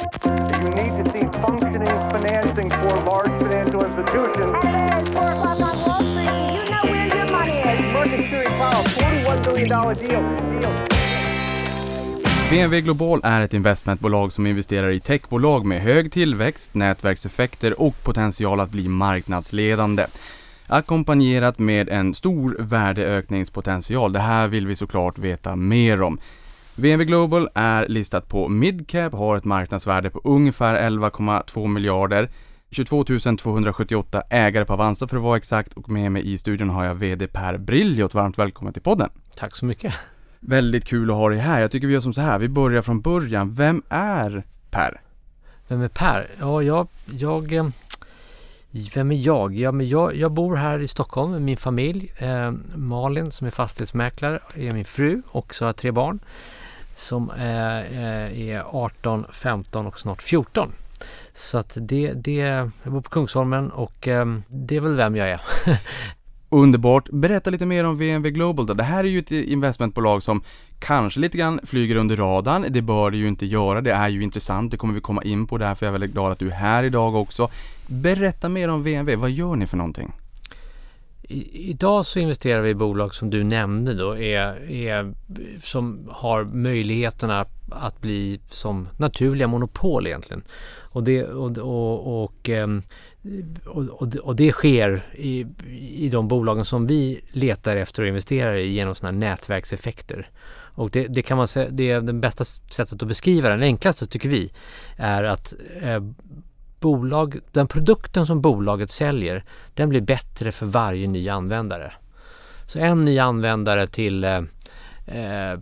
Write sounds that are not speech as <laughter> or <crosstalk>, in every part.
You need to see functioning financing for large financial institutions. Hello, it's 4 o'clock on Wall Street. You know where your money is. Market Theory Powell, $41 billion deal. deal. VNV Global är ett investmentbolag som investerar i techbolag med hög tillväxt, nätverkseffekter och potential att bli marknadsledande. Ackompanjerat med en stor värdeökningspotential. Det här vill vi såklart veta mer om. VNV Global är listat på midcap, har ett marknadsvärde på ungefär 11,2 miljarder. 22 278 ägare på Avanza för att vara exakt och med mig i studion har jag VD Per Brilliot. Varmt välkommen till podden! Tack så mycket. Väldigt kul att ha dig här. Jag tycker vi gör som så här, vi börjar från början. Vem är Per? Vem är Per? Ja, jag, jag eh, vem är jag? Ja, men jag? Jag bor här i Stockholm med min familj. Eh, Malin som är fastighetsmäklare är min fru och så har jag tre barn som är eh, 18, 15 och snart 14. Så att det, det, jag bor på Kungsholmen och eh, det är väl vem jag är. <laughs> Underbart. Berätta lite mer om VNV Global då. Det här är ju ett investmentbolag som kanske lite grann flyger under radarn. Det bör det ju inte göra. Det är ju intressant. Det kommer vi komma in på. Därför är jag väldigt glad att du är här idag också. Berätta mer om VNV. Vad gör ni för någonting? I, idag så investerar vi i bolag som du nämnde då är, är som har möjligheterna att bli som naturliga monopol egentligen. Och det, och, ehm, och, och, och, och, det sker i, i de bolagen som vi letar efter och investerar i genom sådana här nätverkseffekter. Och det, det, kan man säga, det är det bästa sättet att beskriva den, enklaste tycker vi, är att eh, bolag, den produkten som bolaget säljer, den blir bättre för varje ny användare. Så en ny användare till eh, eh,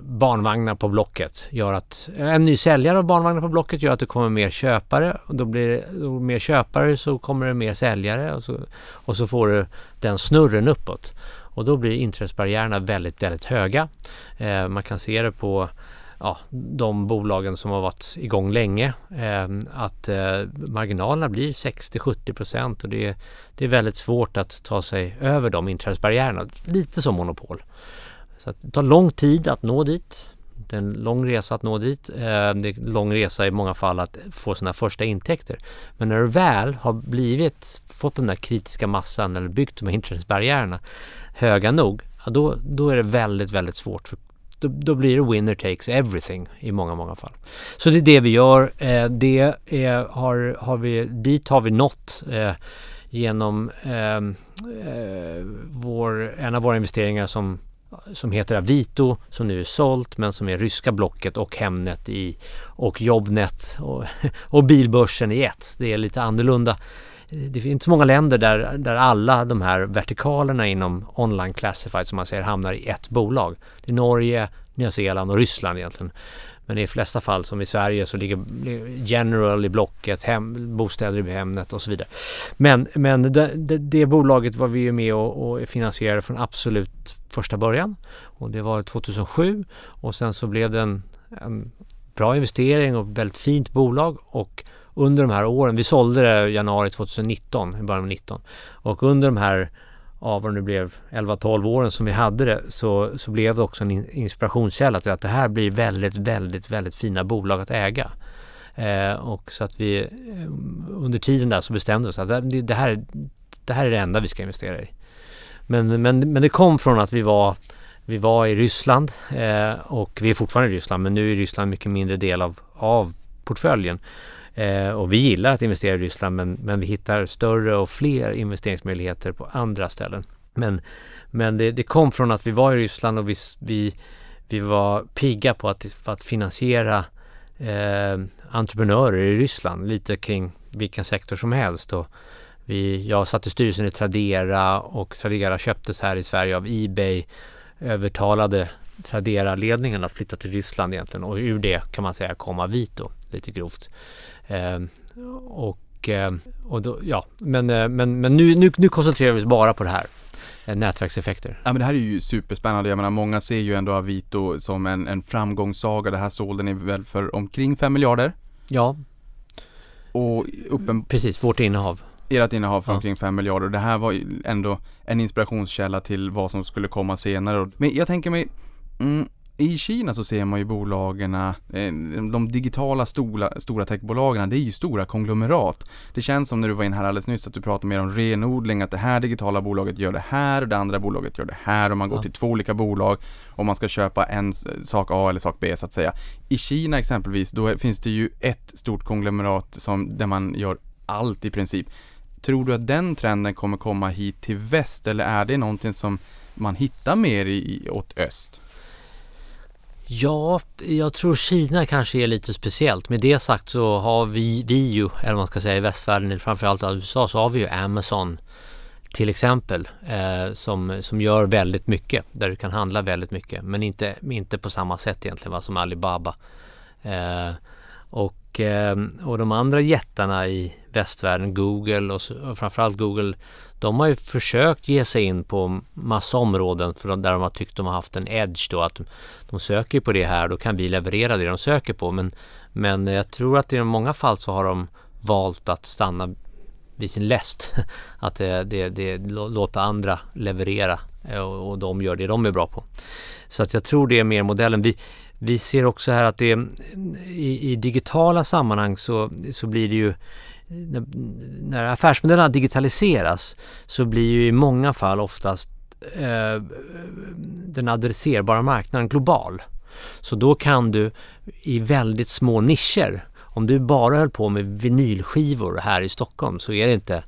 barnvagnar på Blocket gör att en ny säljare av barnvagnar på Blocket gör att det kommer mer köpare och då blir det då mer köpare så kommer det mer säljare och så, och så får du den snurren uppåt och då blir inträdesbarriärerna väldigt, väldigt höga. Eh, man kan se det på ja, de bolagen som har varit igång länge eh, att eh, marginalerna blir 60-70 procent och det är, det är väldigt svårt att ta sig över de inträdesbarriärerna. Lite som monopol. Så det tar lång tid att nå dit. Det är en lång resa att nå dit. Eh, det är en lång resa i många fall att få sina första intäkter. Men när du väl har blivit, fått den där kritiska massan eller byggt de här inträdesbarriärerna höga nog, ja då, då är det väldigt, väldigt svårt. För då, då, blir det winner takes everything i många, många fall. Så det är det vi gör. Eh, det är, har, har vi, dit har vi nått eh, genom ehm, eh, vår, en av våra investeringar som som heter Avito som nu är sålt men som är ryska Blocket och Hemnet i och Jobnet och, <laughs> och bilbörsen i ett. Det är lite annorlunda. Det finns så många länder där, där alla de här vertikalerna inom online classified som man säger hamnar i ett bolag. Det är Norge, Nya Zeeland och Ryssland egentligen. Men i de flesta fall som i Sverige så ligger General i Blocket, hem, bostäder i Hemnet och så vidare. Men, men det, det, det bolaget var vi ju med och, och finansierade från absolut första början. Och det var 2007 och sen så blev det en, en bra investering och väldigt fint bolag och under de här åren, vi sålde det i januari 2019, i början av 19 och under de här ja, vad det nu blev 11-12 åren som vi hade det så, så blev det också en inspirationskälla till att det här blir väldigt, väldigt, väldigt fina bolag att äga. Eh, och så att vi eh, under tiden där så bestämde vi oss att det, det, här, det här är det enda vi ska investera i. Men, men, men det kom från att vi var vi var i Ryssland eh, och vi är fortfarande i Ryssland men nu är Ryssland mycket mindre del av, av portföljen. Eh, och vi gillar att investera i Ryssland men, men vi hittar större och fler investeringsmöjligheter på andra ställen. Men, men det, det kom från att vi var i Ryssland och vi, vi, vi var pigga på att, för att finansiera eh, entreprenörer i Ryssland lite kring vilken sektor som helst. Och vi, jag satt i styrelsen i Tradera och Tradera köptes här i Sverige av Ebay övertalade Tradera-ledningen att flytta till Ryssland egentligen och ur det kan man säga kom Avito lite grovt. Eh, och, eh, och då, ja, men, eh, men, men nu, nu, nu koncentrerar vi oss bara på det här eh, nätverkseffekter. Ja men det här är ju superspännande. Jag menar många ser ju ändå Avito som en, en framgångssaga. Det här sålde ni väl för omkring 5 miljarder? Ja. Och uppen... Precis, vårt innehav. Ert innehav för ja. omkring 5 miljarder. Det här var ändå en inspirationskälla till vad som skulle komma senare. Men jag tänker mig, mm, I Kina så ser man ju bolagen, eh, de digitala stora, stora techbolagen, det är ju stora konglomerat. Det känns som när du var in här alldeles nyss att du pratade mer om renodling, att det här digitala bolaget gör det här och det andra bolaget gör det här och man går Ja. till två olika bolag och man ska köpa en sak A eller sak B så att säga. I Kina exempelvis, då finns det ju ett stort konglomerat som, där man gör allt i princip. Tror du att den trenden kommer komma hit till väst eller är det någonting som man hittar mer i, åt öst? Ja, jag tror Kina kanske är lite speciellt. Med det sagt så har vi, vi ju, eller vad man ska säga i västvärlden, framförallt i USA, så har vi ju Amazon till exempel eh, som, som gör väldigt mycket, där du kan handla väldigt mycket, men inte, inte på samma sätt egentligen va, som Alibaba. Eh, och, eh, och de andra jättarna i västvärlden, Google och, så, och framförallt Google, de har ju försökt ge sig in på massa områden för de, där de har tyckt de har haft en edge då, att de, de söker på det här, då kan vi leverera det de söker på. Men, men jag tror att i många fall så har de valt att stanna vid sin läst. <laughs> Att eh, det, det, det låta andra leverera eh, och, och de gör det de är bra på. Så att jag tror det är mer modellen. Vi, vi ser också här att det i, i digitala sammanhang så, så blir det ju när, när affärsmodellerna digitaliseras så blir ju i många fall oftast eh, den adresserbara marknaden global. Så då kan du i väldigt små nischer, om du bara höll på med vinylskivor här i Stockholm så är det inte,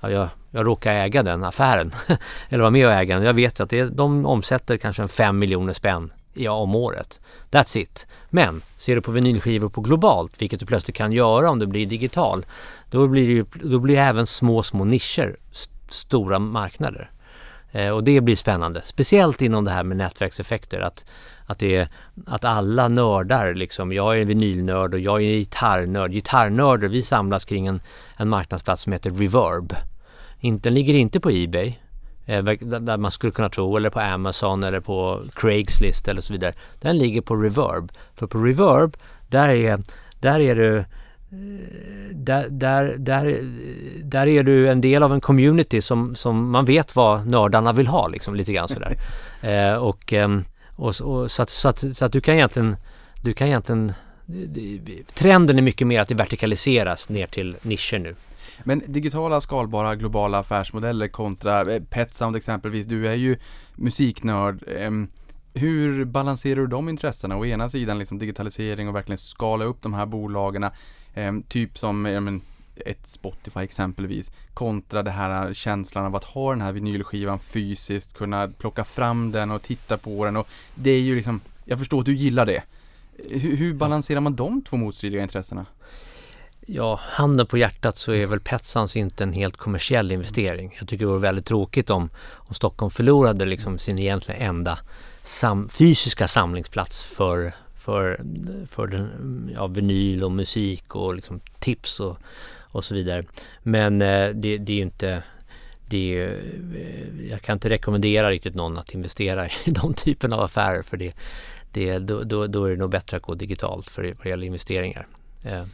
ja, jag, jag råkar äga den affären, <laughs> eller vara med och äga den. Jag vet ju att det, de omsätter kanske en 5 miljoner spänn ja, om året. That's it. Men ser du på vinylskivor på globalt, vilket du plötsligt kan göra om du blir digital, då blir ju, då blir även små, små nischer st- stora marknader. Eh, och det blir spännande, speciellt inom det här med nätverkseffekter. Att, att, det är, att alla nördar, liksom, jag är vinylnörd och jag är gitarrnörd. gitarrnörder vi samlas kring en, en marknadsplats som heter Reverb. Den ligger inte på Ebay, där där man skulle kunna tro, eller på Amazon eller på Craigslist eller så vidare. Den ligger på Reverb. För på Reverb, där är, där är du där, där, där, där är du en del av en community som, som man vet vad nördarna vill ha liksom lite grann sådär. <laughs> eh, och, ehm, och, och så, att, så, att, så att du kan egentligen, du kan egentligen Trenden är mycket mer att det vertikaliseras ner till nischer nu. Men digitala, skalbara, globala affärsmodeller kontra eh, Petsound exempelvis. Du är ju musiknörd. Ehm, hur balanserar du de intressena? Å ena sidan liksom digitalisering och verkligen skala upp de här bolagen. Ehm, typ som men, ett Spotify exempelvis. Kontra det här eh, känslan av att ha den här vinylskivan fysiskt, kunna plocka fram den och titta på den. Och det är ju liksom, jag förstår att du gillar det. Hur, hur balanserar man de två motstridiga intressena? Ja, handen på hjärtat så är väl Petsans inte en helt kommersiell investering. Jag tycker det vore väldigt tråkigt om, om Stockholm förlorade liksom sin egentligen enda sam, fysiska samlingsplats för, för, för den, ja, vinyl och musik och liksom tips och, och så vidare. Men eh, det, det är ju inte det är, eh, jag kan inte rekommendera riktigt någon att investera <laughs> i de typen av affärer för det, det, då, då, då är det nog bättre att gå digitalt för vad det gäller investeringar. Eh,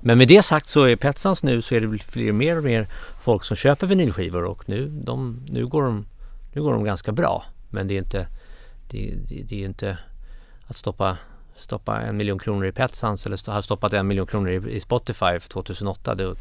men med det sagt så är Petsons nu så är det fler och mer och mer folk som köper vinylskivor och nu, de, nu, går, de, nu går de ganska bra. Men det är inte, det, det, det är inte att stoppa, stoppa en miljon kronor i Petsons eller ha stoppat en miljon kronor i, i Spotify för 2008. Det,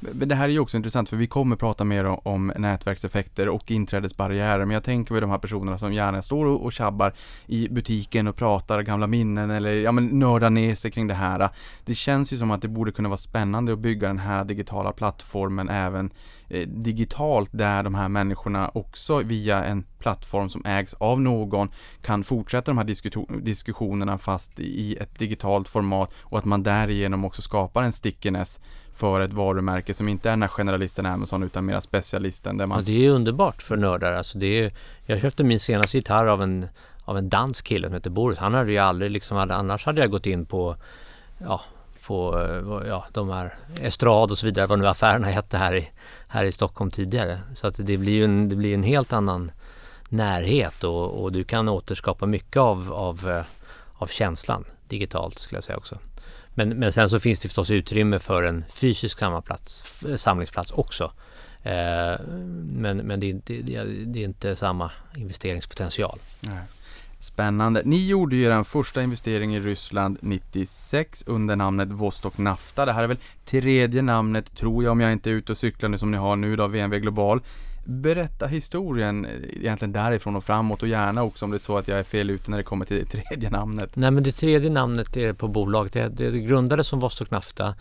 men det här är ju också intressant för vi kommer prata mer om, om nätverkseffekter och inträdesbarriärer. Men jag tänker på de här personerna som gärna står och, och tjabbar i butiken och pratar gamla minnen eller ja men nördar ner sig kring det här. Det känns ju som att det borde kunna vara spännande att bygga den här digitala plattformen även eh, digitalt där de här människorna också via en plattform som ägs av någon kan fortsätta de här diskuto- diskussionerna fast i ett digitalt format och att man därigenom också skapar en stickiness för ett varumärke som inte är den här generalisten Amazon utan mera specialisten där ja, det är underbart för nördar. Alltså det är, jag köpte min senaste gitarr av en, av en dansk kille som heter Boris. Han hade ju aldrig liksom, annars hade jag gått in på ja, på eh, ja, de här Estrad och så vidare, vad nu affärerna hette här i, här i Stockholm tidigare. Så att det blir ju en, det blir en helt annan närhet och, och du kan återskapa mycket av, av, eh, av känslan digitalt skulle jag säga också. Men, men sen så finns det förstås utrymme för en fysisk samlingsplats, eh, samlingsplats också. Eh, men men det, är inte, det, det är inte samma investeringspotential. Nej. Spännande. Ni gjorde ju er första investering i Ryssland 96 under namnet Vostok Nafta. Det här är väl tredje namnet, tror jag, om jag inte är ute och cyklar nu som ni har nu då, VNV Global. Berätta historien eh, egentligen därifrån och framåt och gärna också om det är så att jag är fel ute när det kommer till det tredje namnet. Nej men det tredje namnet är på bolaget. Det, det, det grundades som Vostok Nafta.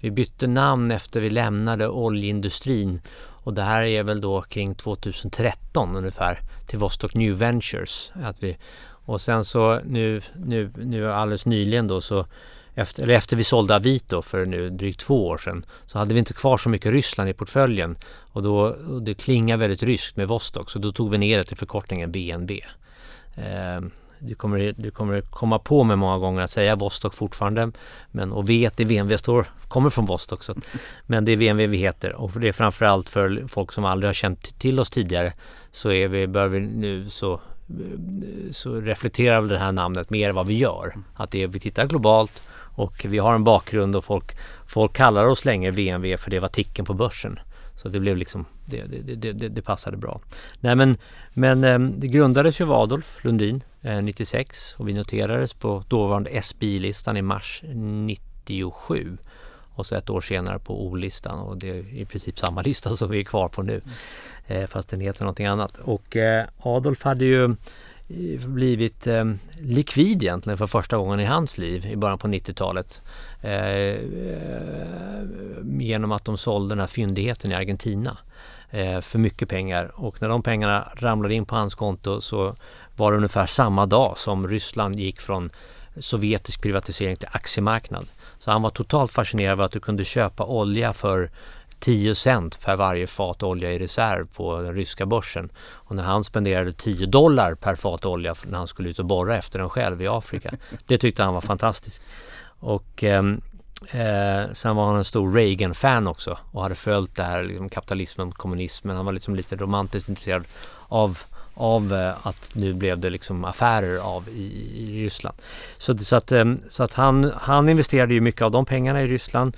Vi bytte namn efter vi lämnade oljeindustrin och det här är väl då kring 2013 ungefär till Vostok New Ventures. Att vi, och sen så nu, nu, nu alldeles nyligen då så efter, eller efter vi sålde Avito för nu drygt två år sedan så hade vi inte kvar så mycket Ryssland i portföljen och då och det klingar väldigt ryskt med Vostok så då tog vi ner det till förkortningen BNB. Eh, du kommer, du kommer komma på mig många gånger att säga Vostok fortfarande men, och vet det VNV står, kommer från Vostok. Så, men det är VNV vi heter och det är framförallt för folk som aldrig har känt till oss tidigare så är vi, bör vi nu så så reflekterar väl det här namnet mer vad vi gör. Att det är, vi tittar globalt och vi har en bakgrund och folk, folk kallar oss länge VNV för det var ticken på börsen. Så det blev liksom, det, det, det, det passade bra. Nej men, men ehm, det grundades ju av Adolf Lundin eh, 96 och vi noterades på dåvarande SBI-listan i mars 97 och så ett år senare på O-listan och det är i princip samma <laughs> lista som vi är kvar på nu. Eh, fast den heter någonting annat. Och eh, Adolf hade ju blivit eh, likvid egentligen för första gången i hans liv i början på 90-talet. Eh, eh, genom att de sålde den här fyndigheten i Argentina eh, för mycket pengar och när de pengarna ramlade in på hans konto så var det ungefär samma dag som Ryssland gick från sovjetisk privatisering till aktiemarknad. Så han var totalt fascinerad av att du kunde köpa olja för 10 cent per varje fat olja i reserv på den ryska börsen. Och när han spenderade 10 dollar per fat olja när han skulle ut och borra efter den själv i Afrika. <laughs> Det tyckte han var fantastiskt. Och ehm, eh, sen var han en stor Reagan-fan också och hade följt det här liksom, kapitalismen, kommunismen. Han var liksom lite romantiskt intresserad av av eh, att nu blev det liksom affärer av i, i Ryssland. Så, så, att, ehm, så att han, han investerade ju mycket av de pengarna i Ryssland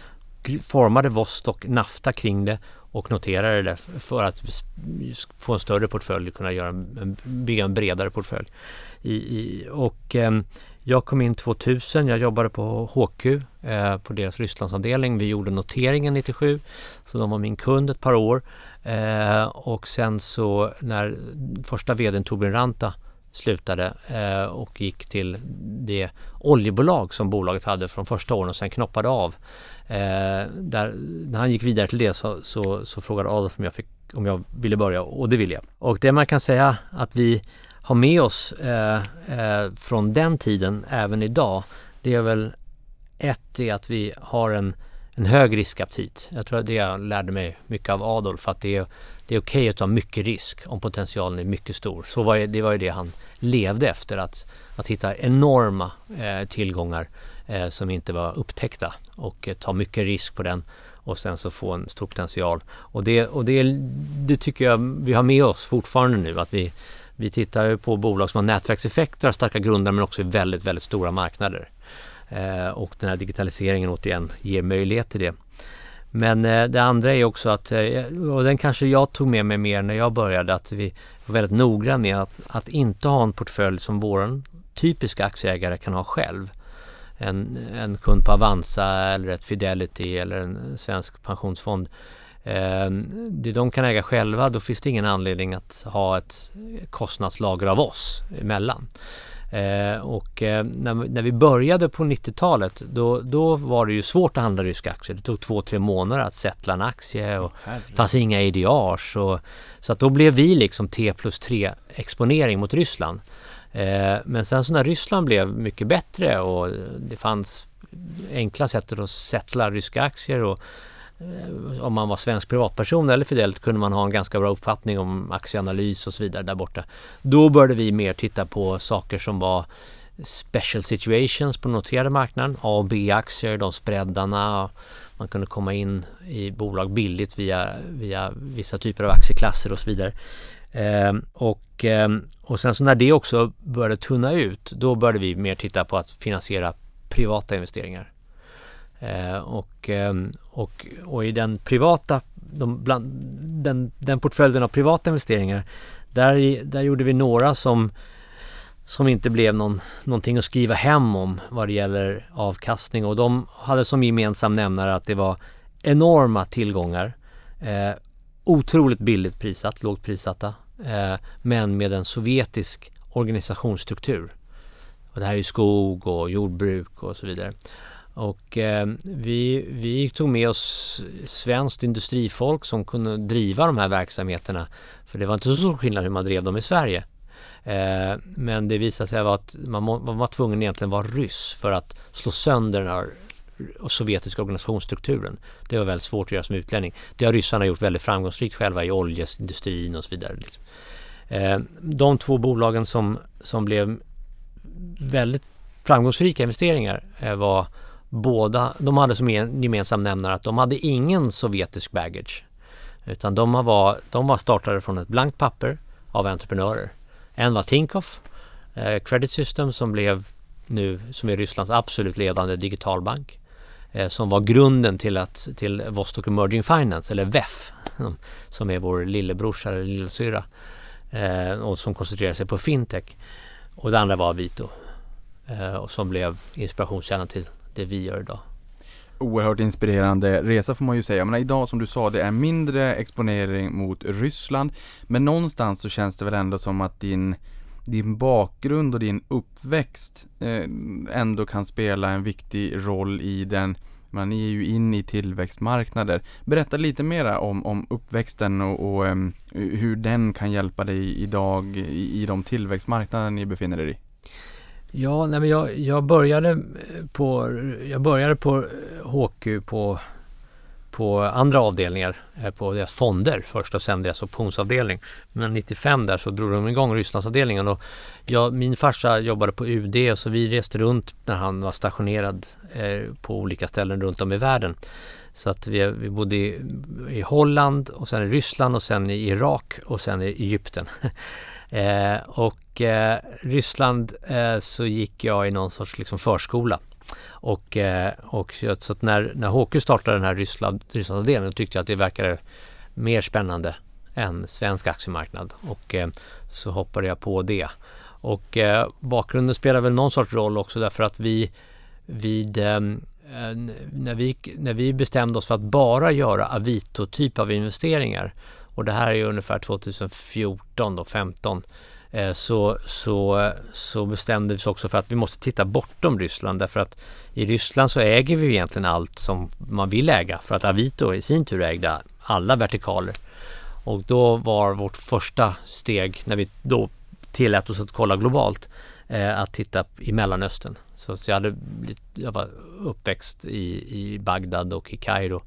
formade Vostok Nafta kring det och noterade det för att få en större portfölj och kunna göra en, bygga en bredare portfölj. I, i, och eh, jag kom in 2000, jag jobbade på HQ eh, på deras Rysslandsavdelning. Vi gjorde noteringen 97 så de var min kund ett par år. Eh, och sen så när första vdn Torbjörn Ranta slutade eh, och gick till det oljebolag som bolaget hade från första åren och sen knoppade av Eh, där, när han gick vidare till det så, så, så frågade Adolf om jag, fick, om jag ville börja och det ville jag. Och det man kan säga att vi har med oss eh, eh, från den tiden även idag det är väl ett är att vi har en, en hög riskaptit. Jag tror att det jag lärde mig mycket av Adolf att det är, det är okej okay att ta mycket risk om potentialen är mycket stor. Så var det, det var ju det han levde efter att, att hitta enorma eh, tillgångar eh, Eh, som inte var upptäckta och eh, ta mycket risk på den och sen så få en stor potential. Och det, och det, det tycker jag vi har med oss fortfarande nu att vi, vi tittar på bolag som har nätverkseffekter, har starka grunder men också är väldigt, väldigt stora marknader. Eh, och den här digitaliseringen återigen ger möjlighet till det. Men eh, det andra är också att, eh, och den kanske jag tog med mig mer när jag började, att vi var väldigt noggranna med att, att inte ha en portfölj som våran typiska aktieägare kan ha själv en, en kund på Avanza eller ett Fidelity eller en svensk pensionsfond. Eh, det de kan äga själva, då finns det ingen anledning att ha ett kostnadslager av oss emellan. Eh, och eh, när, när, vi började på 90-talet då, då var det ju svårt att handla ryska aktier. Det tog två, tre månader att sätta en aktie och det fanns inga. Och, så att då blev vi liksom T plus 3 exponering mot Ryssland. Eh, men sen så när Ryssland blev mycket bättre och det fanns enkla sätt att sätta ryska aktier och eh, om man var svensk privatperson eller Fidelt kunde man ha en ganska bra uppfattning om aktieanalys och så vidare där borta. Då började vi mer titta på saker som var special situations på noterade marknaden. A och B-aktier, de spreadarna. Man kunde komma in i bolag billigt via, via vissa typer av aktieklasser och så vidare. Eh, och, eh, och sen så när det också började tunna ut, då började vi mer titta på att finansiera privata investeringar. Eh, och, ehm, och, och i den privata, de, bland, den, den portföljen av privata investeringar, där, där gjorde vi några som som inte blev någon, någonting att skriva hem om vad det gäller avkastning och de hade som gemensam nämnare att det var enorma tillgångar. Eh, otroligt billigt prissatt, lågt prissatta. Eh, men med en sovjetisk organisationsstruktur. Och det här är ju skog och jordbruk och så vidare. Och eh, vi, vi tog med oss svenskt industrifolk som kunde driva de här verksamheterna. För det var inte så stor skillnad hur man drev dem i Sverige. Eh, men det visade sig att man, man var tvungen egentligen vara ryss för att slå sönder den här sovjetiska organisationsstrukturen. Det var väldigt svårt att göra som utlänning. Det har ryssarna gjort väldigt framgångsrikt själva i oljeindustrin och så vidare. Eh, de två bolagen som, som blev väldigt framgångsrika investeringar eh, var båda, de hade som gemensam nämnare att de hade ingen sovjetisk baggage. Utan de var, de var startade från ett blankt papper av entreprenörer. En var Tinkoff eh, Credit System som blev nu, som är Rysslands absolut ledande digitalbank. Eh, som var grunden till, att, till Vostok Emerging Finance, eller VEF, som är vår lillebrorsa eller lillasyrra. Eh, och som koncentrerar sig på fintech. Och det andra var Vito, eh, och som blev inspirationskällan till det vi gör idag. Oerhört inspirerande resa får man ju säga. Men idag som du sa, det är mindre exponering mot Ryssland. Men någonstans så känns det väl ändå som att din, din bakgrund och din uppväxt eh, ändå kan spela en viktig roll i den man är ju in i tillväxtmarknader. Berätta lite mera om, om uppväxten och, och um, hur den kan hjälpa dig idag i, i de tillväxtmarknader ni befinner er i. Ja, nej men jag, jag, började på, jag började på eh, HQ på, på andra avdelningar, eh, på deras fonder först och sen deras optionsavdelning. Men 95 där så drog de igång Rysslandsavdelningen och jag, min farsa jobbade på UD så vi reste runt när han var stationerad eh, på olika ställen runt om i världen. Så att vi, vi bodde i, i Holland och sen i Ryssland och sen i Irak och sen i Egypten. <laughs> Eh, och eh, Ryssland eh, så gick jag i någon sorts liksom förskola. Och, eh, och så att när, när HQ startade den här Ryssland, Rysslandsavdelningen tyckte jag att det verkade mer spännande än svensk aktiemarknad och eh, så hoppade jag på det. Och eh, bakgrunden spelar väl någon sorts roll också därför att vi vid när vi, när vi bestämde oss för att bara göra Avito-typ av investeringar och det här är ungefär 2014 då, 15 Eh, så, så, så bestämde vi oss också för att vi måste titta bortom Ryssland därför att i Ryssland så äger vi egentligen allt som man vill äga för att Avito i sin tur ägde alla vertikaler. Och då var vårt första steg när vi då tillät oss att kolla globalt eh, att titta i Mellanöstern. Så, jag, hade, jag var uppväxt i, i Bagdad och i Kairo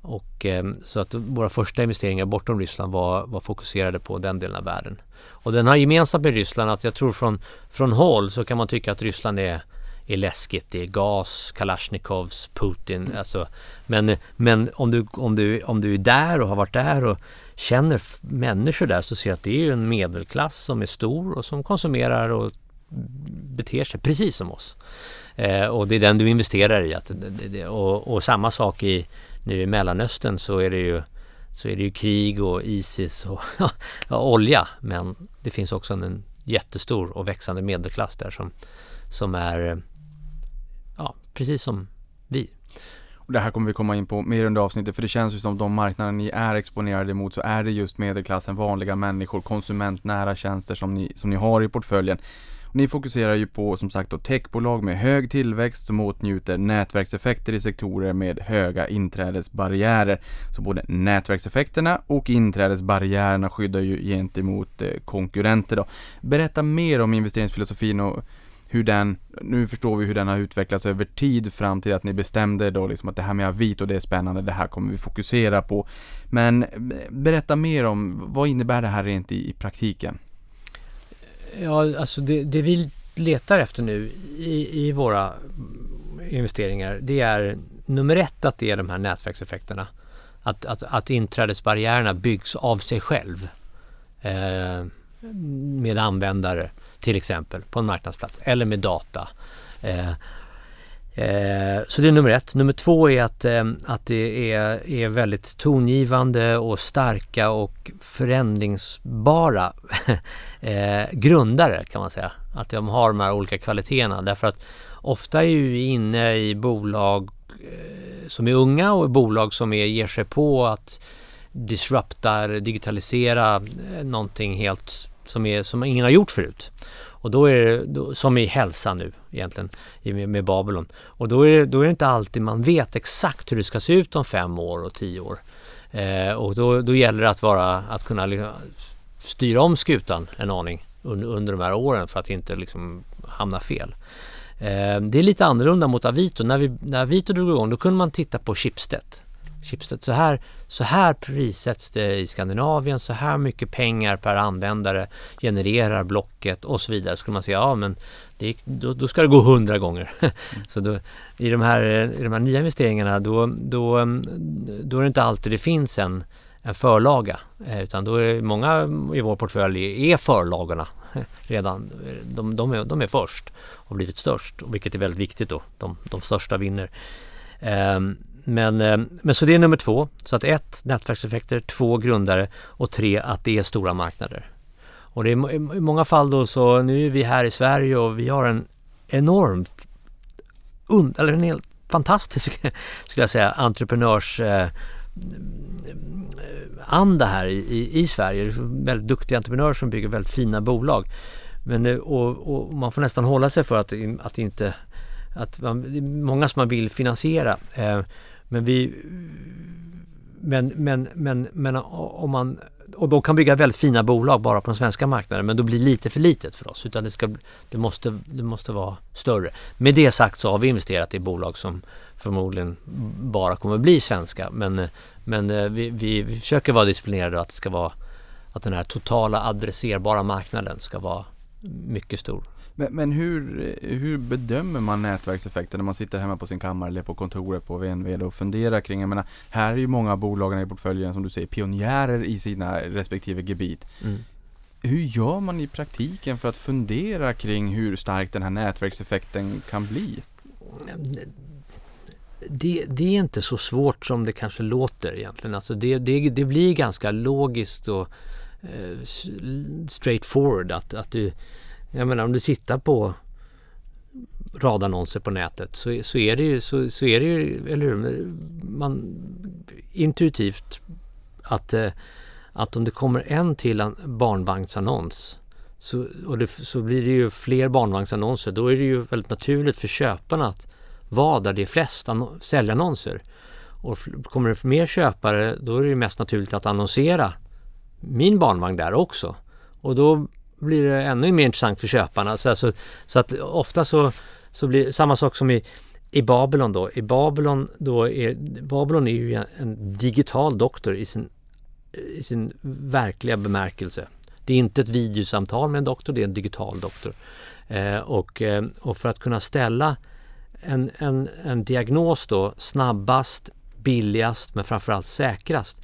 och, eh, så att våra första investeringar bortom Ryssland var, var fokuserade på den delen av världen. Och den har gemensamt med Ryssland att jag tror från, från håll så kan man tycka att Ryssland är, är läskigt. Det är gas, Kalashnikovs, Putin. Alltså, men men om, du, om, du, om du är där och har varit där och känner människor där så ser jag att det är en medelklass som är stor och som konsumerar och beter sig precis som oss. Eh, och det är den du investerar i. Att, och, och samma sak i nu i Mellanöstern så är det ju så är det ju krig och Isis och <laughs> ja, olja. Men det finns också en jättestor och växande medelklass där som, som är eh, ja, precis som vi. Och det här kommer vi komma in på mer under avsnittet för det känns ju som de marknader ni är exponerade mot så är det just medelklassen, vanliga människor, konsumentnära tjänster som ni, som ni har i portföljen. Ni fokuserar ju på som sagt då techbolag med hög tillväxt som åtnjuter nätverkseffekter i sektorer med höga inträdesbarriärer. Så både nätverkseffekterna och inträdesbarriärerna skyddar ju gentemot eh, konkurrenter då. Berätta mer om investeringsfilosofin och hur den, nu förstår vi hur den har utvecklats över tid fram till att ni bestämde då liksom att det här med Avito det är spännande, det här kommer vi fokusera på. Men eh, berätta mer om, vad innebär det här rent i, i praktiken? Ja, alltså det, det, vi letar efter nu i, i våra investeringar det är nummer ett att det är de här nätverkseffekterna. Att, att, att inträdesbarriärerna byggs av sig själv eh, med användare till exempel på en marknadsplats eller med data. Eh, Eh, så det är nummer ett. Nummer två är att, eh, att det är, är väldigt tongivande och starka och förändringsbara <laughs> eh, grundare kan man säga. Att de har de här olika kvaliteterna därför att ofta är ju vi inne i bolag eh, som är unga och bolag som är, ger sig på att disrupta, digitalisera eh, någonting helt som, är, som ingen har gjort förut. Och då är det, då, som i hälsa nu egentligen med, med Babylon. Och då är, det, då är det inte alltid man vet exakt hur det ska se ut om fem år och tio år. Eh, och då, då gäller det att, vara, att kunna liksom styra om skutan en aning under, under de här åren för att inte liksom hamna fel. Eh, det är lite annorlunda mot Avito. När, vi, när Avito drog igång då kunde man titta på Schibsted. Chipset. Så här, så här prissätts det i Skandinavien, så här mycket pengar per användare genererar Blocket och så vidare. Så skulle man säga, ja men det, då, då ska det gå hundra gånger. <laughs> Så då, i, de här, i de här nya investeringarna då, då, då är det inte alltid det finns en, en förlaga. Eh, utan då är många i vår portfölj är förlagorna <laughs> redan. De, de, är, de är först och blivit störst, vilket är väldigt viktigt då. De, de största vinner. Um, men, eh, men så det är nummer två. Så att ett, nätverkseffekter, två, grundare och tre, att det är stora marknader. Och det är i många fall då så, nu är vi här i Sverige och vi har en enormt, und, eller en helt fantastisk, <laughs> skulle jag säga, entreprenörs eh, eh, anda här i, i, i Sverige. Det är väldigt duktiga entreprenörer som bygger väldigt fina bolag. Men, eh, och, och man får nästan hålla sig för att, att inte att man, många som man vill finansiera. Eh, men vi men, men, men, men om man och de kan bygga väldigt fina bolag bara på den svenska marknaden men då blir det lite för litet för oss utan det, ska, det, måste, det måste vara större. Med det sagt så har vi investerat i bolag som förmodligen bara kommer bli svenska men, men eh, vi, vi, vi försöker vara disciplinerade att det ska vara att den här totala adresserbara marknaden ska vara mycket stor. Men, men, hur, hur bedömer man nätverkseffekter när man sitter hemma på sin kammare eller på kontoret på VNV och funderar kring, jag menar, här är ju många bolagen i portföljen som du säger pionjärer i sina respektive gebit. Mm. Hur gör man i praktiken för att fundera kring hur stark den här nätverkseffekten kan bli? Det, det, är inte så svårt som det kanske låter egentligen. Alltså det, det, det blir ganska logiskt och eh, straightforward att, att du jag menar om du tittar på radannonser på nätet så, så är det ju, så, så är det ju, eller hur? Man, intuitivt att, eh, att om det kommer en till barnvagnsannons så, och det, så blir det ju fler barnvagnsannonser. Då är det ju väldigt naturligt för köparna att vara där det är flest säljannonser. Och kommer det mer köpare då är det ju mest naturligt att annonsera min barnvagn där också. Och då blir det ännu mer intressant för köparna. Så, alltså, så att ofta så, så blir det samma sak som i, i Babylon då. I Babylon då är Babylon är ju en digital doktor i sin, i sin verkliga bemärkelse. Det är inte ett videosamtal med en doktor, det är en digital doktor. Eh, och, eh, och för att kunna ställa en, en, en diagnos då snabbast, billigast men framförallt säkrast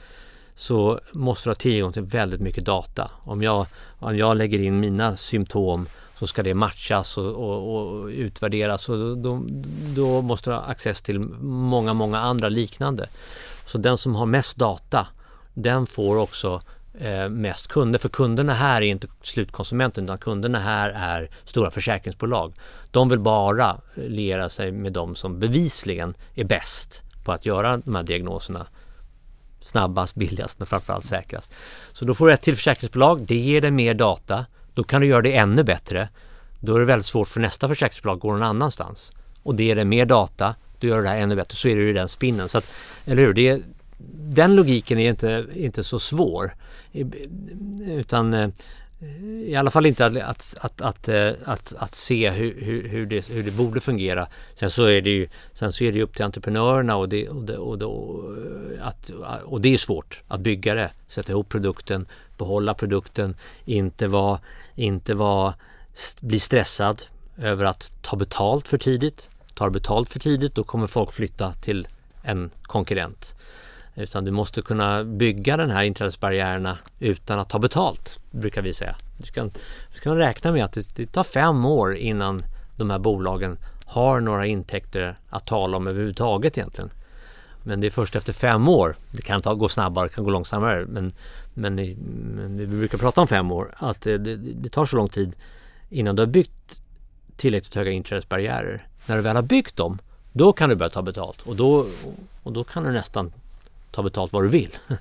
så måste du ha tillgång till väldigt mycket data. Om jag, om jag lägger in mina symptom så ska det matchas och, och, och utvärderas och då, då, måste du ha access till många, många andra liknande. Så den som har mest data den får också eh, mest kunder. För kunderna här är inte slutkonsumenten utan kunderna här är stora försäkringsbolag. De vill bara eh, liera sig med de som bevisligen är bäst på att göra de här diagnoserna snabbast, billigast men framförallt säkrast. Så då får du ett till försäkringsbolag, det ger dig mer data. Då kan du göra det ännu bättre. Då är det väldigt svårt för nästa försäkringsbolag att gå någon annanstans. Och det ger dig mer data, då gör du det här ännu bättre. Så är det ju den spinnen. Så att, eller hur? Det är, den logiken är inte, inte så svår. Utan eh, i alla fall inte att, att, att, att, eh, att, att se hur, hur, hur, det, hur det borde fungera. Sen så är det ju, sen så är det upp till entreprenörerna och det, och, det, och, det, att, och det är svårt att bygga det, sätta ihop produkten, behålla produkten, inte vara, inte vara, bli stressad över att ta betalt för tidigt. Tar betalt för tidigt då kommer folk flytta till en konkurrent. Utan du måste kunna bygga den här inträdesbarriärerna utan att ta betalt, brukar vi säga. Du kan, du kan räkna med att det, det tar fem år innan de här bolagen har några intäkter att tala om överhuvudtaget egentligen. Men det är först efter fem år, det kan ta, gå snabbare, det kan gå långsammare, men, men, men vi brukar prata om fem år, att det, det, det tar så lång tid innan du har byggt tillräckligt höga inträdesbarriärer. När du väl har byggt dem, då kan du börja ta betalt och då, och då kan du nästan ta betalt vad du vill. <laughs>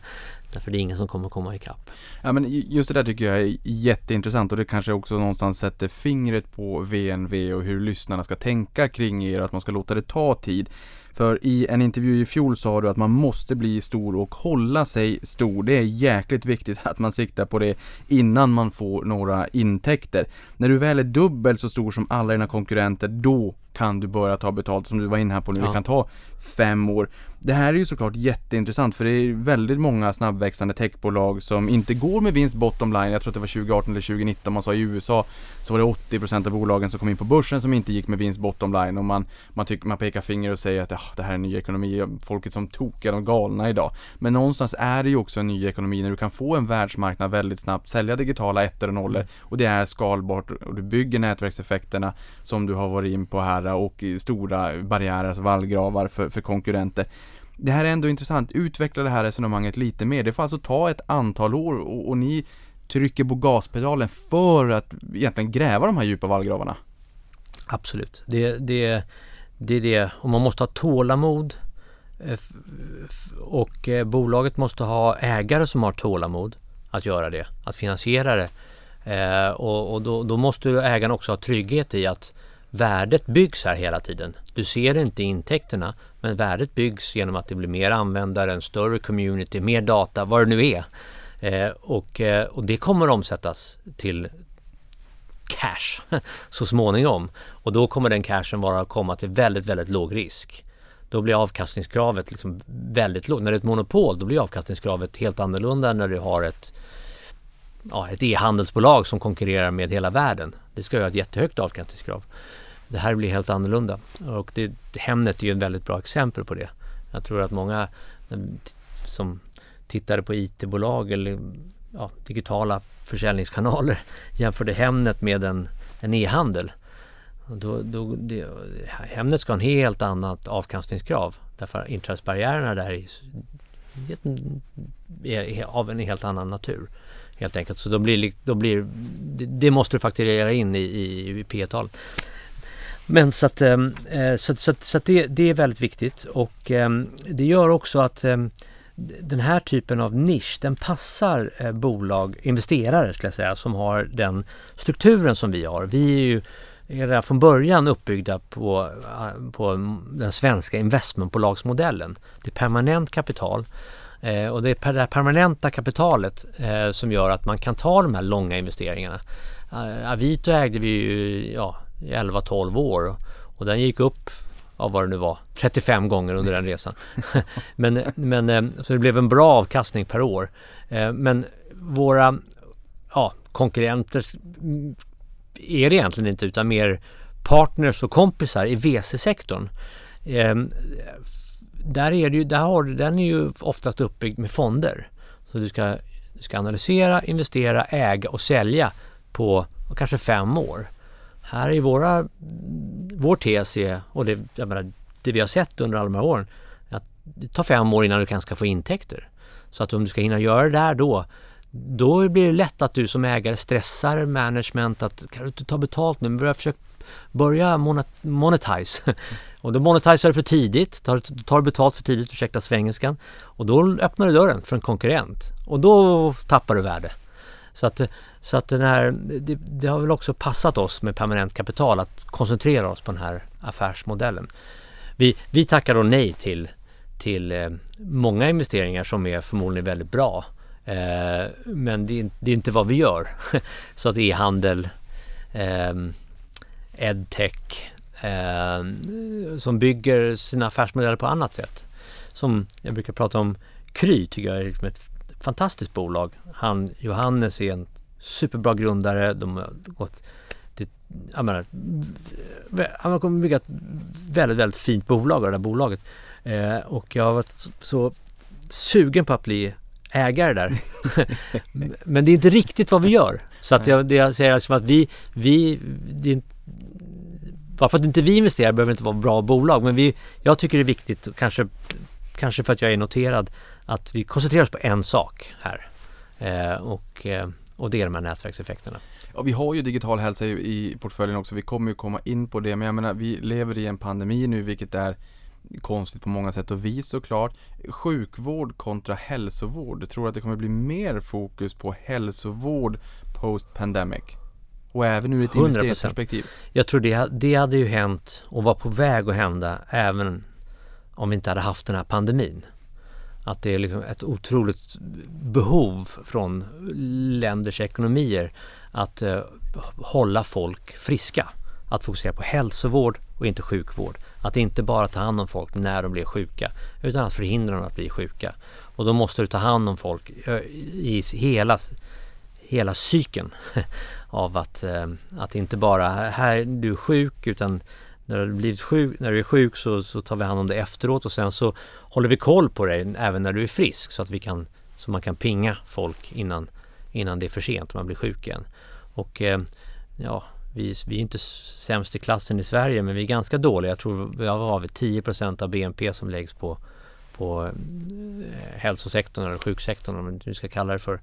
Därför det är ingen som kommer komma ikapp. Ja men just det där tycker jag är jätteintressant och det kanske också någonstans sätter fingret på VNV och hur lyssnarna ska tänka kring er, att man ska låta det ta tid. För i en intervju i fjol sa du att man måste bli stor och hålla sig stor. Det är jäkligt viktigt <laughs> att man siktar på det innan man får några intäkter. När du väl är dubbelt så stor som alla dina konkurrenter, då kan du börja ta betalt som du var inne här på nu. Ja. Det kan ta fem år. Det här är ju såklart jätteintressant för det är väldigt många snabbväxande techbolag som inte går med vinst bottom line. Jag tror att det var 2018 eller 2019 man sa i USA så var det 80% av bolagen som kom in på börsen som inte gick med vinst bottom line och man, man, tycker, man pekar finger och säger att det här är en ny ekonomi, folket som tokiga, de galna idag. Men någonstans är det ju också en ny ekonomi när du kan få en världsmarknad väldigt snabbt, sälja digitala ettor och nollor och det är skalbart och du bygger nätverkseffekterna som du har varit in på här och stora barriärer, alltså vallgravar för, för konkurrenter. Det här är ändå intressant, utveckla det här resonemanget lite mer. Det får alltså ta ett antal år och, och ni trycker på gaspedalen för att egentligen gräva de här djupa vallgravarna. Absolut, det, det, det är det. Och man måste ha tålamod eh, och eh, bolaget måste ha ägare som har tålamod att göra det, att finansiera det. Eh, och, och då, då, måste ägaren också ha trygghet i att värdet byggs här hela tiden. Du ser inte intäkterna men värdet byggs genom att det blir mer användare, en större community, mer data, vad det nu är. Eh, och, eh, och det kommer omsättas till cash <laughs> så småningom. Och då kommer den cashen vara komma till väldigt, väldigt låg risk. Då blir avkastningskravet liksom väldigt lågt. När det är ett monopol då blir avkastningskravet helt annorlunda än när du har ett ja, ett e-handelsbolag som konkurrerar med hela världen. Det ska ju ha ett jättehögt avkastningskrav. Det här blir helt annorlunda och det, Hemnet är ju ett väldigt bra exempel på det. Jag tror att många eh, som tittade på IT-bolag eller ja, digitala försäljningskanaler <laughs> jämförde Hemnet med en, en e-handel. Då, då, det, Hemnet ska ha en helt annat avkastningskrav därför inträdesbarriärerna där är, är, av en helt annan natur. Helt enkelt. Så då blir, då blir, det, det måste du fakturera in i, i, i P-talet. Men så att, ehm, eh, så, så, så att det, det, är väldigt viktigt och ehm, det gör också att ehm, den här typen av nisch den passar eh, bolag, investerare skulle jag säga, som har den strukturen som vi har. Vi är ju redan från början uppbyggda på, eh, på den svenska investmentbolagsmodellen. Det är permanent kapital och det är det här permanenta kapitalet som gör att man kan ta de här långa investeringarna. Avito ägde vi ju ja, i 11-12 år och den gick upp av vad det nu var, 35 gånger under den resan. <laughs> men, men, eh, så det blev en bra avkastning per år. Eh, men våra ja, konkurrenter är det egentligen inte utan mer partners och kompisar i VC-sektorn. Ehm, där är det ju, där har, den är ju oftast uppbyggd med fonder. Så du ska, du ska analysera, investera, äga och sälja på kanske fem år. Här är våra, vår tes är, och det, jag menar, det vi har sett under alla de här åren, att det tar fem år innan du kan ska få intäkter. Så att om du ska hinna göra det där då, då blir det lätt att du som ägare stressar management att kan du inte ta betalt men börja försöka börja monetize. <laughs> och då monetiserar du för tidigt, tar, tar betalt för tidigt, ursäkta svengelskan. Och då öppnar du dörren för en konkurrent. Och då tappar du värde. Så att, så att den här, det, det, har väl också passat oss med permanent kapital att koncentrera oss på den här affärsmodellen. Vi, vi tackar då nej till, till eh, många investeringar som är förmodligen väldigt bra. Eh, men det, det, är inte vad vi gör. <laughs> så att e-handel, eh, edtech, eh, som bygger sina affärsmodeller på annat sätt. Som jag brukar prata om Kry tycker jag är liksom ett fantastiskt bolag. Han, Johannes är en superbra grundare. De har gått till, jag menar, han har bygga ett väldigt, väldigt fint bolag av det där bolaget. Eh, och jag har varit så sugen på att bli ägare där. <laughs> Men det är inte riktigt vad vi gör. Så att jag, det jag säger liksom att vi, vi det, bara för att inte vi investerar behöver det inte vara bra bolag. Men vi, jag tycker det är viktigt, kanske, kanske för att jag är noterad, att vi koncentrerar oss på en sak här. Eh, och, eh, och det är de här nätverkseffekterna. Ja, vi har ju digital hälsa i, i portföljen också. Vi kommer ju komma in på det. Men jag menar, vi lever i en pandemi nu, vilket är konstigt på många sätt och vis såklart. Sjukvård kontra hälsovård. Jag tror att det kommer bli mer fokus på hälsovård post pandemic. Och även ur ett 100%. investeringsperspektiv. Jag tror det, det hade ju hänt och var på väg att hända även om vi inte hade haft den här pandemin. Att det är liksom ett otroligt behov från länders ekonomier att eh, hålla folk friska. Att fokusera på hälsovård och inte sjukvård. Att inte bara ta hand om folk när de blir sjuka utan att förhindra dem att bli sjuka. Och då måste du ta hand om folk eh, i hela, hela cykeln <laughs> av att, eh, att inte bara här du är sjuk utan när du, blivit sjuk, när du är sjuk så, så tar vi hand om det efteråt och sen så håller vi koll på dig även när du är frisk så att vi kan så man kan pinga folk innan, innan det är för sent och man blir sjuk igen. Och eh, ja, vi, vi är inte sämst i klassen i Sverige men vi är ganska dåliga. Jag tror vi har vi 10% av BNP som läggs på, på eh, hälsosektorn eller sjuksektorn om man nu ska kalla det för.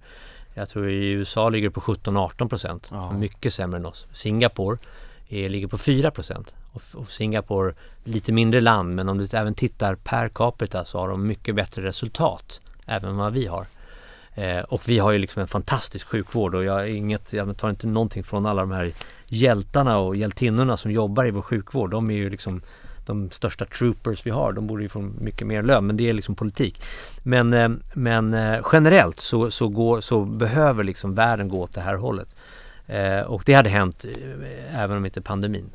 Jag tror i USA ligger det på 17-18 procent. Mycket sämre än oss. Singapore är, ligger på 4 procent. Och, och Singapore, lite mindre land, men om du även tittar per capita så har de mycket bättre resultat även vad vi har. Eh, och vi har ju liksom en fantastisk sjukvård och jag, inget, jag tar inte någonting från alla de här hjältarna och hjältinnorna som jobbar i vår sjukvård. De är ju liksom de största troopers vi har. De borde ju få mycket mer lön, men det är liksom politik. Men, eh, men eh, generellt så, så, går, så behöver liksom världen gå åt det här hållet. Eh, och det hade hänt eh, även om inte pandemin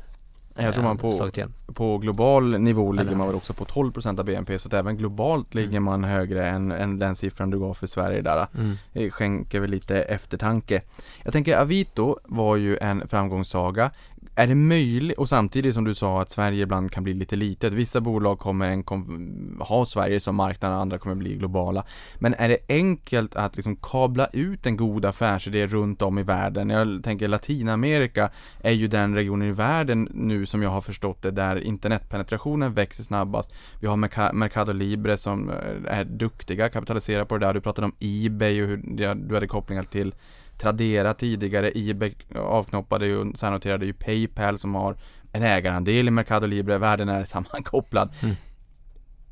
jag tror man eh, på, på global nivå ligger Eller- man väl också på 12% av BNP så att även globalt ligger man högre än, än den siffran du gav för Sverige där. Mm. Skänker väl lite eftertanke. Jag tänker Avito var ju en framgångssaga. Är det möjligt, och samtidigt som du sa att Sverige ibland kan bli lite litet. Vissa bolag kommer en kom, ha Sverige som marknad och andra kommer bli globala. Men är det enkelt att liksom kabla ut en god affärsidé runt om i världen? Jag tänker Latinamerika är ju den regionen i världen nu som jag har förstått det där internetpenetrationen växer snabbast. Vi har Mercado Libre som eh, är duktiga, kapitaliserar på det där. Du pratade om Ebay och hur du hade kopplingar till Tradera tidigare. Ebay avknoppade ju och noterade ju Paypal som har en ägarandel i Mercado Libre. Världen är <laughs> sammankopplad. Mm.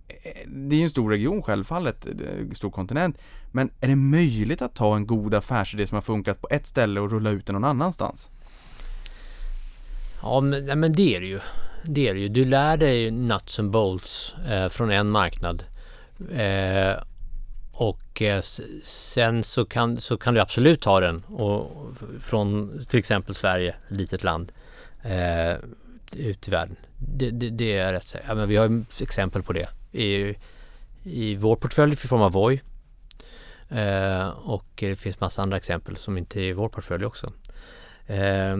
Eh, Det är ju en stor region självfallet, en stor kontinent. Men är det möjligt att ta en god affärsidé som har funkat på ett ställe och rulla ut den någon annanstans? Ja men, men det är det ju. Det är det ju. Du lär dig nuts and bolts eh, från en marknad. Eh, och eh, sen så kan, så kan du absolut ta den och, från till exempel Sverige, litet land, eh, ut i världen. Det, det, det är rätt säkert. Ja, men vi har exempel på det. I, i vår portfölj i form av Voi. Eh, och det finns massa andra exempel som inte är i vår portfölj också. Eh,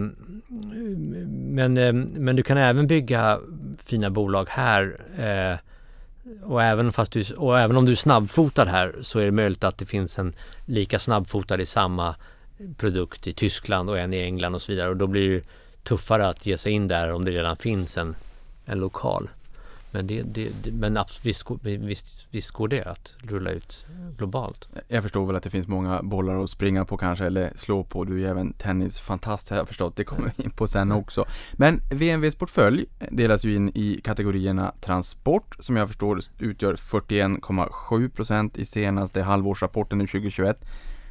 men, eh, men du kan även bygga fina bolag här. Eh, och, även fast du, och även om du är snabbfotad här så är det möjligt att det finns en lika snabbfotad i samma produkt i Tyskland och en i England och så vidare. Och då blir det tuffare att ge sig in där om det redan finns en, en lokal. Men, det, det, det, men visst, visst, visst går det att rulla ut globalt. Jag förstår väl att det finns många bollar att springa på kanske eller slå på. Du är ju även tennisfantast har jag förstått. Det kommer vi in på sen också. Men VNVs portfölj delas ju in i kategorierna transport som jag förstår utgör 41,7% i senaste halvårsrapporten nu 2021.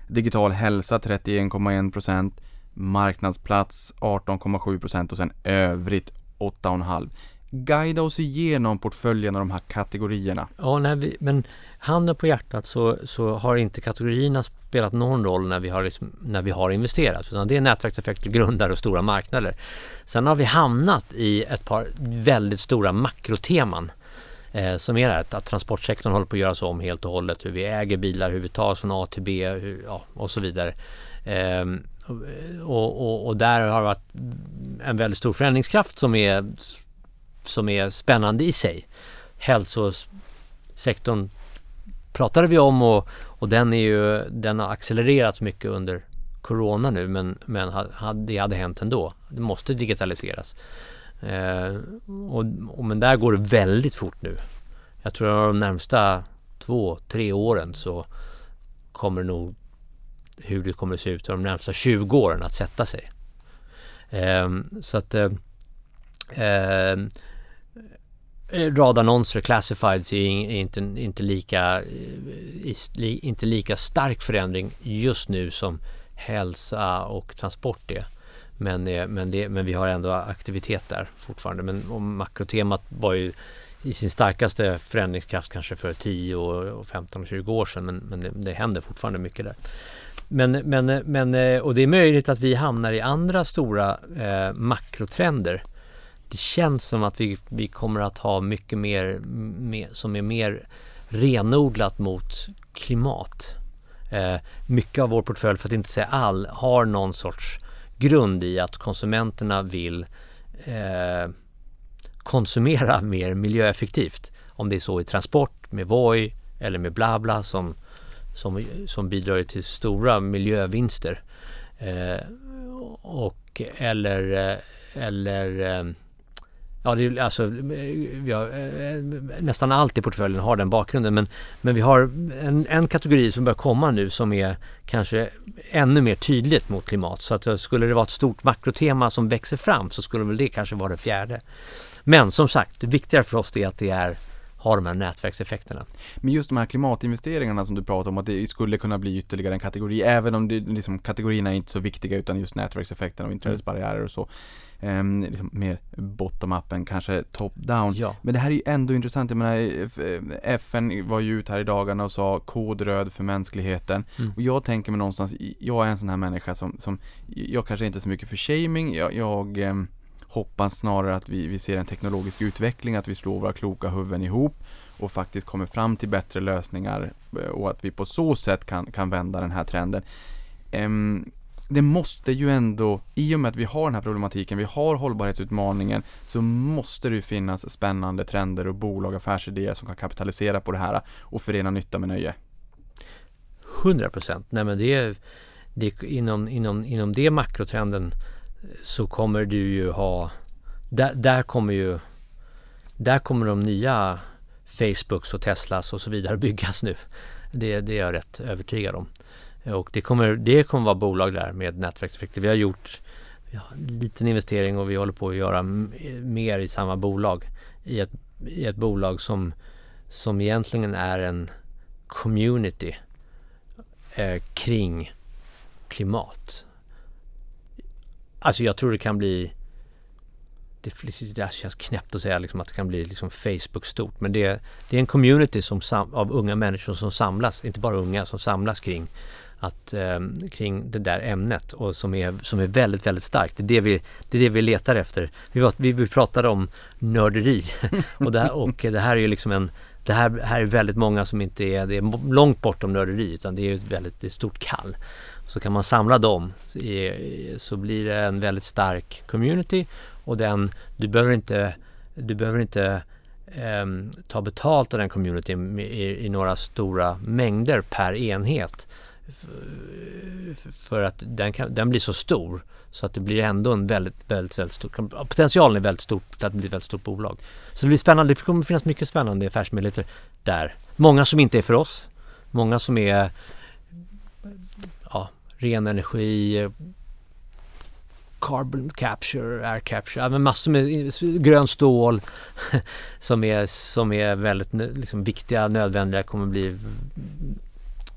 Digital hälsa 31,1% Marknadsplats 18,7% och sen övrigt 8,5%. Guida oss igenom portföljen och de här kategorierna. Ja, nej, vi, men handen på hjärtat så, så har inte kategorierna spelat någon roll när vi har, liksom, när vi har investerat. Utan det är nätverkseffekter, grundare och stora marknader. Sen har vi hamnat i ett par väldigt stora makroteman. Eh, som är det här att, transportsektorn håller på att göras om helt och hållet. Hur vi äger bilar, hur vi tar oss från A till B hur, ja, och så vidare. Eh, och, och, och där har det varit en väldigt stor förändringskraft som är, som är spännande i sig. Hälsosektorn pratade vi om och, och den, är ju, den har accelererats mycket under Corona nu men, men det hade hänt ändå. Det måste digitaliseras. Eh, och, och, men där går det väldigt fort nu. Jag tror att de närmsta två, tre åren så kommer nog hur det kommer att se ut de närmsta 20 åren att sätta sig. Eh, så att eh, eh, Eh, radannonser, classifieds är inte, inte, lika, eh, inte lika stark förändring just nu som hälsa och transport är. Men, eh, men, det, men vi har ändå aktivitet där fortfarande. Men makrotemat var ju i sin starkaste förändringskraft kanske för 10, och 15 och 20 år sedan. Men, men det, det händer fortfarande mycket där. Men, men, men, och det är möjligt att vi hamnar i andra stora eh, makrotrender. Det känns som att vi, vi kommer att ha mycket mer, mer som är mer renodlat mot klimat. Eh, mycket av vår portfölj, för att inte säga all, har någon sorts grund i att konsumenterna vill eh, konsumera mer miljöeffektivt. Om det är så i transport med Voi eller med Blabla som, som, som bidrar till stora miljövinster. Eh, och eller, eh, eller eh, Ja, det är, alltså, har, eh, nästan allt i portföljen har den bakgrunden men, men vi har en, en kategori som börjar komma nu som är kanske ännu mer tydligt mot klimat. Så att eh, skulle det vara ett stort makrotema som växer fram så skulle väl det kanske vara det fjärde. Men som sagt, det viktiga för oss är att det är har de här nätverkseffekterna. Men just de här klimatinvesteringarna som du pratar om, att det skulle kunna bli ytterligare en kategori, även om det, liksom, kategorierna är inte så viktiga utan just nätverkseffekterna och inträdesbarriärer och så. Um, liksom mer bottom-up än kanske top-down. Ja. Men det här är ju ändå intressant. Jag menar, FN var ju ut här i dagarna och sa kod röd för mänskligheten. Mm. Och jag tänker mig någonstans, jag är en sån här människa som, som jag kanske inte är så mycket för shaming. Jag, jag um, hoppas snarare att vi, vi ser en teknologisk utveckling, att vi slår våra kloka huvuden ihop och faktiskt kommer fram till bättre lösningar eh, och att vi på så sätt kan, kan vända den här trenden. Um, det måste ju ändå, i och med att vi har den här problematiken, vi har hållbarhetsutmaningen, så måste det ju finnas spännande trender och bolag, affärsidéer som kan kapitalisera på det här och förena nytta med nöje. 100 procent. Nej men det är, det är inom, inom, inom det makrotrenden så kommer du ju ha, där, där kommer ju, där kommer de nya Facebooks och Teslas och så vidare <laughs> byggas nu. Det, det är jag rätt övertygad om. Och det kommer, det kommer vara bolag där med nätverkseffekter. Vi har gjort vi har en liten investering och vi håller på att göra mer i samma bolag. I ett, i ett bolag som, som egentligen är en community eh, kring klimat. Alltså jag tror det kan bli det, alltså, det känns knäppt att säga liksom att det kan bli liksom Facebook stort men det, det är en community som sam, av unga människor som samlas, inte bara unga, som samlas kring att, eh, kring det där ämnet och som är, som är väldigt, väldigt starkt. Det är det vi, det är det vi letar efter. Vi, var, vi, vi pratade om nörderi <laughs> och, det här, och det här är ju liksom en det här, här är väldigt många som inte är, det är långt bortom nörderi utan det är ett väldigt det är ett stort kall. Så kan man samla dem så blir det en väldigt stark community och den, du behöver inte, du behöver inte eh, ta betalt av den communityn i, i, några stora mängder per enhet för att den, kan, den blir så stor så att det blir ändå en väldigt, väldigt, väldigt stor potentialen är väldigt stor att bli ett väldigt stort bolag. Så det blir spännande. Det kommer finnas mycket spännande affärsmöjligheter där. Många som inte är för oss. Många som är ren energi, carbon capture, air capture, ja, men massor med grön stål <laughs> som är, som är väldigt liksom, viktiga, nödvändiga, kommer bli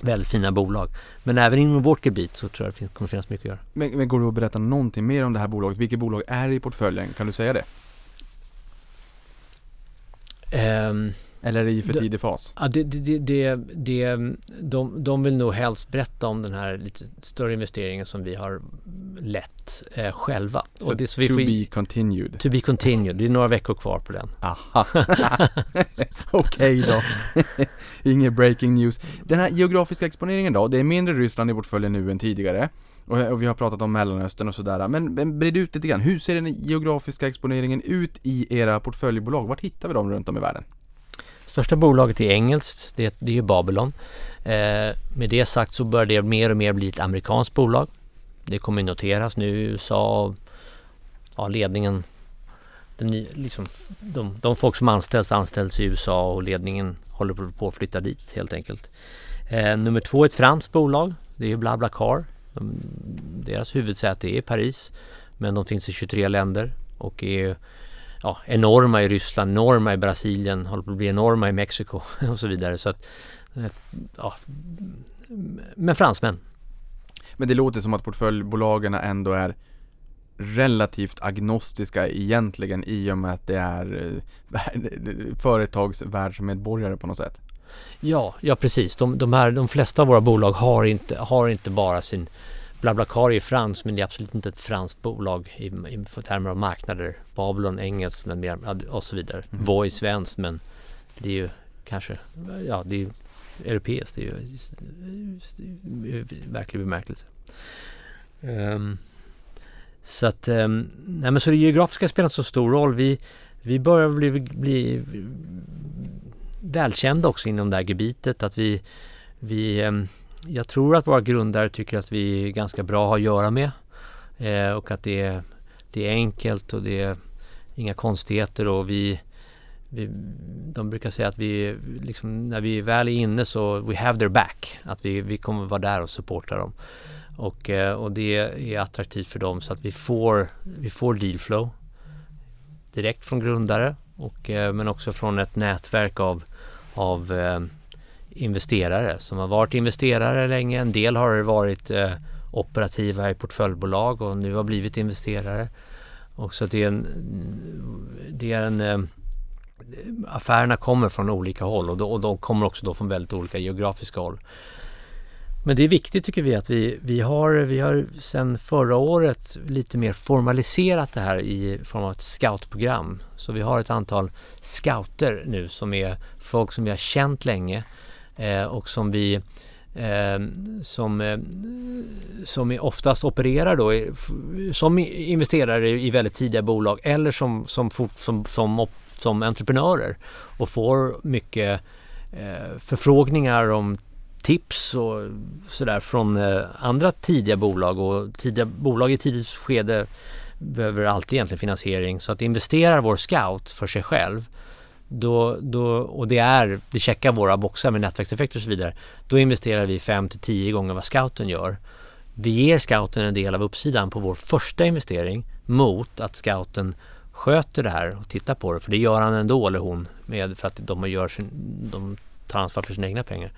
väldigt fina bolag. Men även inom vårt gebit så tror jag det finns, kommer finnas mycket att göra. Men, men går det att berätta någonting mer om det här bolaget? Vilket bolag är det i portföljen? Kan du säga det? Um, Eller är det i för tidig fas? Ja, det, det, det, det, de, de vill nog helst berätta om den här lite större investeringen som vi har lett eh, själva. Så, och det, så vi to får, be continued? To be continued. Det är några veckor kvar på den. Aha. <laughs> Okej då. <laughs> Ingen breaking news. Den här geografiska exponeringen då? Det är mindre Ryssland i portföljen nu än tidigare. Och vi har pratat om Mellanöstern och sådär. Men, men bred ut lite grann. Hur ser den geografiska exponeringen ut i era portföljbolag? Vart hittar vi dem runt om i världen? Största bolaget är engelskt, det, det är ju Babylon. Eh, med det sagt så börjar det mer och mer bli ett amerikanskt bolag. Det kommer noteras nu i USA och ja, ledningen den ny, liksom, de, de folk som anställs anställs i USA och ledningen håller på att flytta dit helt enkelt. Eh, nummer två är ett franskt bolag. Det är BlaBlaCar. De, deras huvudsäte är i Paris men de finns i 23 länder och är ja, enorma i Ryssland, enorma i Brasilien, håller på att bli enorma i Mexiko <laughs> och så vidare. Så att, eh, ja, men fransmän. Men det låter som att portföljbolagen ändå är relativt agnostiska egentligen i och med att det är eh, <laughs> företagsvärldsmedborgare på något sätt. Ja, ja precis. De, de, här, de flesta av våra bolag har inte, har inte bara sin BlaBlaCar är franskt men det är absolut inte ett franskt bolag i, i termer av marknader. Babylon engelskt men mer, och så vidare. Mm. Voi svenskt men det är ju kanske, ja det är ju europeiskt. Det är ju verklig bemärkelse. Um, så att, um, nej men så det geografiska spelar inte så stor roll. Vi, vi börjar bli, bli välkända också inom det här gebitet. Att vi, vi um, jag tror att våra grundare tycker att vi är ganska bra att ha att göra med. Eh, och att det är, det är enkelt och det är inga konstigheter och vi, vi de brukar säga att vi liksom, när vi väl är inne så we have their back. Att vi, vi kommer vara där och supporta dem. Och, eh, och det är attraktivt för dem så att vi får, vi får dealflow direkt från grundare och, eh, men också från ett nätverk av, av eh, investerare som har varit investerare länge. En del har varit eh, operativa i portföljbolag och nu har blivit investerare. Och så det är en, det är en eh, affärerna kommer från olika håll och, då, och de kommer också då från väldigt olika geografiska håll. Men det är viktigt tycker vi att vi, vi har, vi har sedan förra året lite mer formaliserat det här i form av ett scoutprogram. Så vi har ett antal scouter nu som är folk som vi har känt länge Eh, och som vi eh, som, eh, som oftast opererar då som investerare i väldigt tidiga bolag eller som, som, som, som, som entreprenörer och får mycket eh, förfrågningar om tips och sådär från eh, andra tidiga bolag. Och tidiga bolag i tidigt skede behöver alltid egentligen finansiering. Så att investerar vår scout för sig själv då, då, och det är, det checkar våra boxar med nätverkseffekter och så vidare. Då investerar vi 5 till 10 gånger vad scouten gör. Vi ger scouten en del av uppsidan på vår första investering mot att scouten sköter det här och tittar på det. För det gör han ändå eller hon med för att de, gör sin, de tar ansvar för sina egna pengar.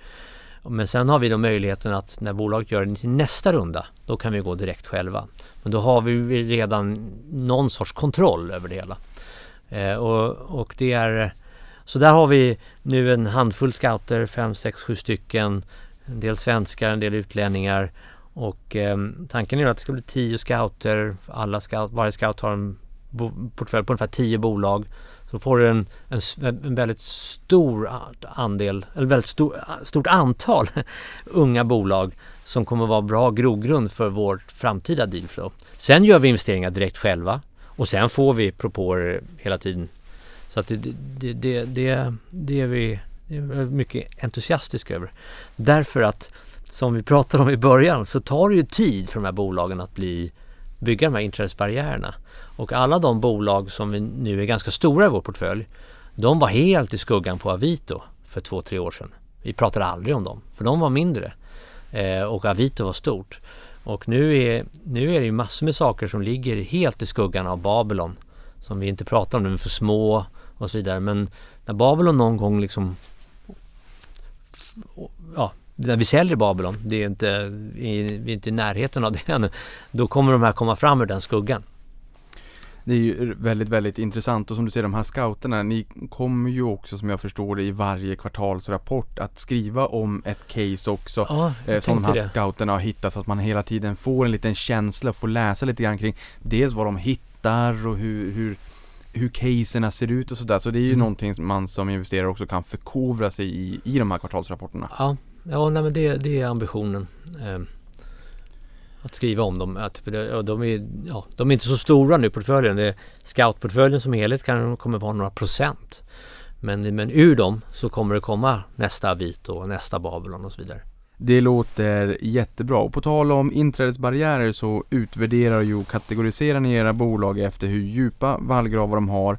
Men sen har vi då möjligheten att när bolaget gör det till nästa runda, då kan vi gå direkt själva. Men då har vi redan någon sorts kontroll över det hela. Eh, och, och det är så där har vi nu en handfull scouter, fem, sex, sju stycken. En del svenskar, en del utlänningar. Och eh, tanken är att det ska bli tio scouter. Alla scout, varje scout har en portfölj på ungefär tio bolag. Så får du en, en, en väldigt stor andel, eller väldigt stor, stort antal <laughs> unga bolag som kommer att vara bra grogrund för vårt framtida dealflow. Sen gör vi investeringar direkt själva och sen får vi propåer hela tiden så att det, det, det, det, det är vi mycket entusiastiska över. Därför att som vi pratade om i början så tar det ju tid för de här bolagen att bli, bygga de här inträdesbarriärerna. Och alla de bolag som vi nu är ganska stora i vår portfölj, de var helt i skuggan på Avito för två, tre år sedan. Vi pratade aldrig om dem, för de var mindre. Eh, och Avito var stort. Och nu är, nu är det ju massor med saker som ligger helt i skuggan av Babylon. Som vi inte pratar om, de är för små och så vidare. Men när Babylon någon gång liksom ja, när vi säljer Babylon, det är inte, vi är inte i närheten av det ännu, då kommer de här komma fram ur den skuggan. Det är ju väldigt, väldigt intressant och som du säger de här scouterna, ni kommer ju också som jag förstår det i varje kvartalsrapport att skriva om ett case också ja, eh, som de här det. scouterna har hittat så att man hela tiden får en liten känsla och får läsa lite grann kring dels vad de hittar och hur, hur hur caserna ser ut och sådär. Så det är ju mm. någonting som man som investerare också kan förkovra sig i, i de här kvartalsrapporterna. Ja, ja nej, men det, det är ambitionen. Eh, att skriva om dem. Att, för det, de, är, ja, de är inte så stora nu portföljen. Det, scoutportföljen som helhet kan, kommer vara några procent. Men, men ur dem så kommer det komma nästa vit och nästa Babylon och så vidare. Det låter jättebra och på tal om inträdesbarriärer så utvärderar ju och kategoriserar ni era bolag efter hur djupa vallgravar de har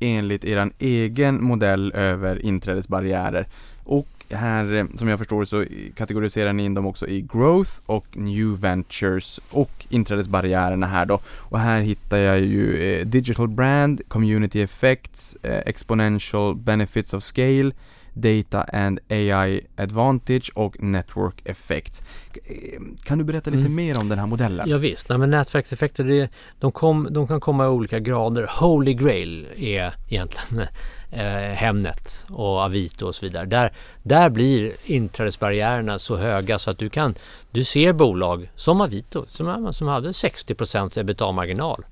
enligt er egen modell över inträdesbarriärer. Och här, eh, som jag förstår så kategoriserar ni in dem också i Growth och New Ventures och inträdesbarriärerna här då. Och här hittar jag ju eh, Digital Brand, Community Effects, eh, Exponential Benefits of Scale, Data and AI Advantage och Network Effects. Eh, Kan du berätta lite Mm. mer om den här modellen? Ja, visst, Nej, men nätverkseffekter det, de, kom, de kan komma i olika grader. Holy Grail är egentligen eh, Hemnet och Avito och så vidare. Där, där blir inträdesbarriärerna så höga så att du kan du ser bolag som Avito som, som hade 60 ebitda-marginal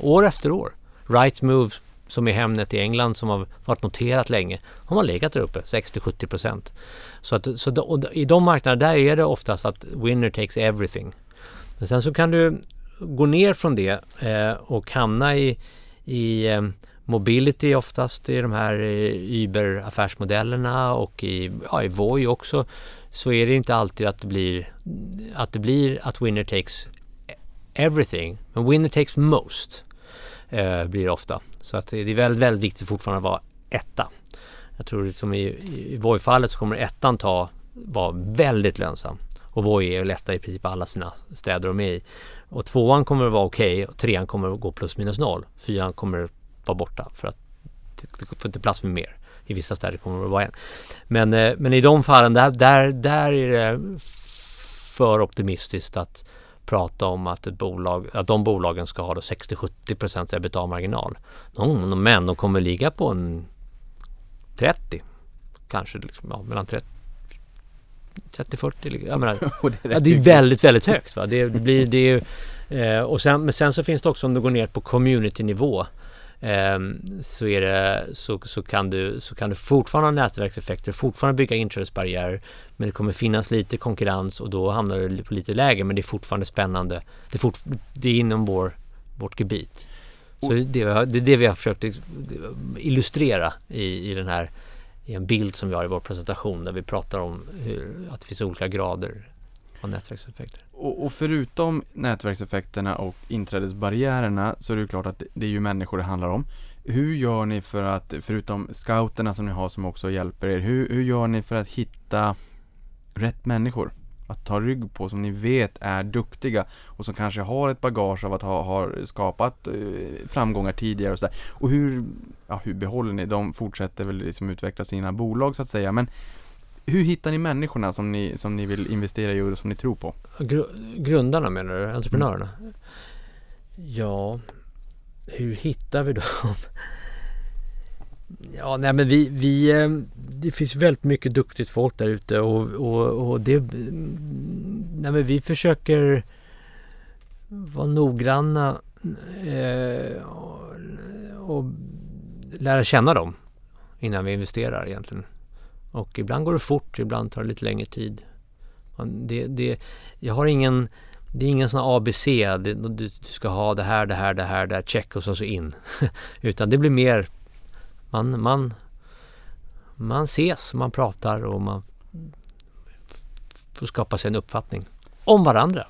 år efter år. Rightmove som i Hemnet i England som har varit noterat länge har man legat där uppe 60-70 procent. Så, att, så då, och i de marknaderna där är det oftast att winner takes everything. Men sen så kan du gå ner från det eh, och hamna i, i eh, mobility oftast i de här eh, Uber-affärsmodellerna och i, ja, i Voi också så är det inte alltid att det blir att det blir att winner takes everything. Men winner takes most eh, blir det ofta. Så att det är väldigt, väldigt viktigt fortfarande att vara etta. Jag tror som i, i Voi-fallet så kommer ettan ta vara väldigt lönsam. Och Voi är ju lätta i princip alla sina städer de är i. Och tvåan kommer att vara okej och trean kommer att gå plus minus noll. Fyran kommer att vara borta för att det, får inte plats med mer. I vissa städer kommer det att vara en. Men, eh, men i de fallen där, där, där är det för optimistiskt att prata om att, ett bolag, att de bolagen ska ha då 60-70% ebitda-marginal. Men de kommer ligga på en 30 kanske liksom, ja, mellan 30 30-40. Jag menar, <laughs> det är det är väldigt, väldigt högt. Va? Det, blir, det är eh, och sen, men sen så finns det också om du går ner på community-nivå så, är det, så, så, kan du, så kan du fortfarande ha nätverkseffekter, fortfarande bygga inträdesbarriärer men det kommer finnas lite konkurrens och då hamnar du på lite lägre men det är fortfarande spännande. Det är, fort, det är inom vår, vårt gebit. Så det, är det vi har försökt illustrera i, i den här i en bild som vi har i vår presentation där vi pratar om hur, att det finns olika grader av nätverkseffekter. Och, och förutom nätverkseffekterna och inträdesbarriärerna så är det ju klart att det, är ju människor det handlar om. Hur gör ni för att, förutom scouterna som ni har som också hjälper er, hur, hur gör ni för att hitta rätt människor? Att ta rygg på som ni vet är duktiga och som kanske har ett bagage av att ha har skapat eh, framgångar tidigare och sådär. Och hur, ja, hur behåller ni? De fortsätter väl liksom utveckla sina bolag så att säga. Men hur hittar ni människorna som ni, som ni vill investera i och som ni tror på? Gru- grundarna menar du? Entreprenörerna? Ja, hur hittar vi dem? Ja, nej men vi, vi eh, det finns väldigt mycket duktigt folk där ute och, och, och det, nej men vi försöker vara noggranna eh, och, och lära känna dem innan vi investerar egentligen. Och ibland går det fort, ibland tar det lite längre tid. Det, det, jag har ingen, det är ingen sån här ABC, det, du, du ska ha det här, det här, det här, det här, check och så, så in. <laughs> Utan det blir mer, man, man, man ses, man pratar och man får skapa sig en uppfattning om varandra.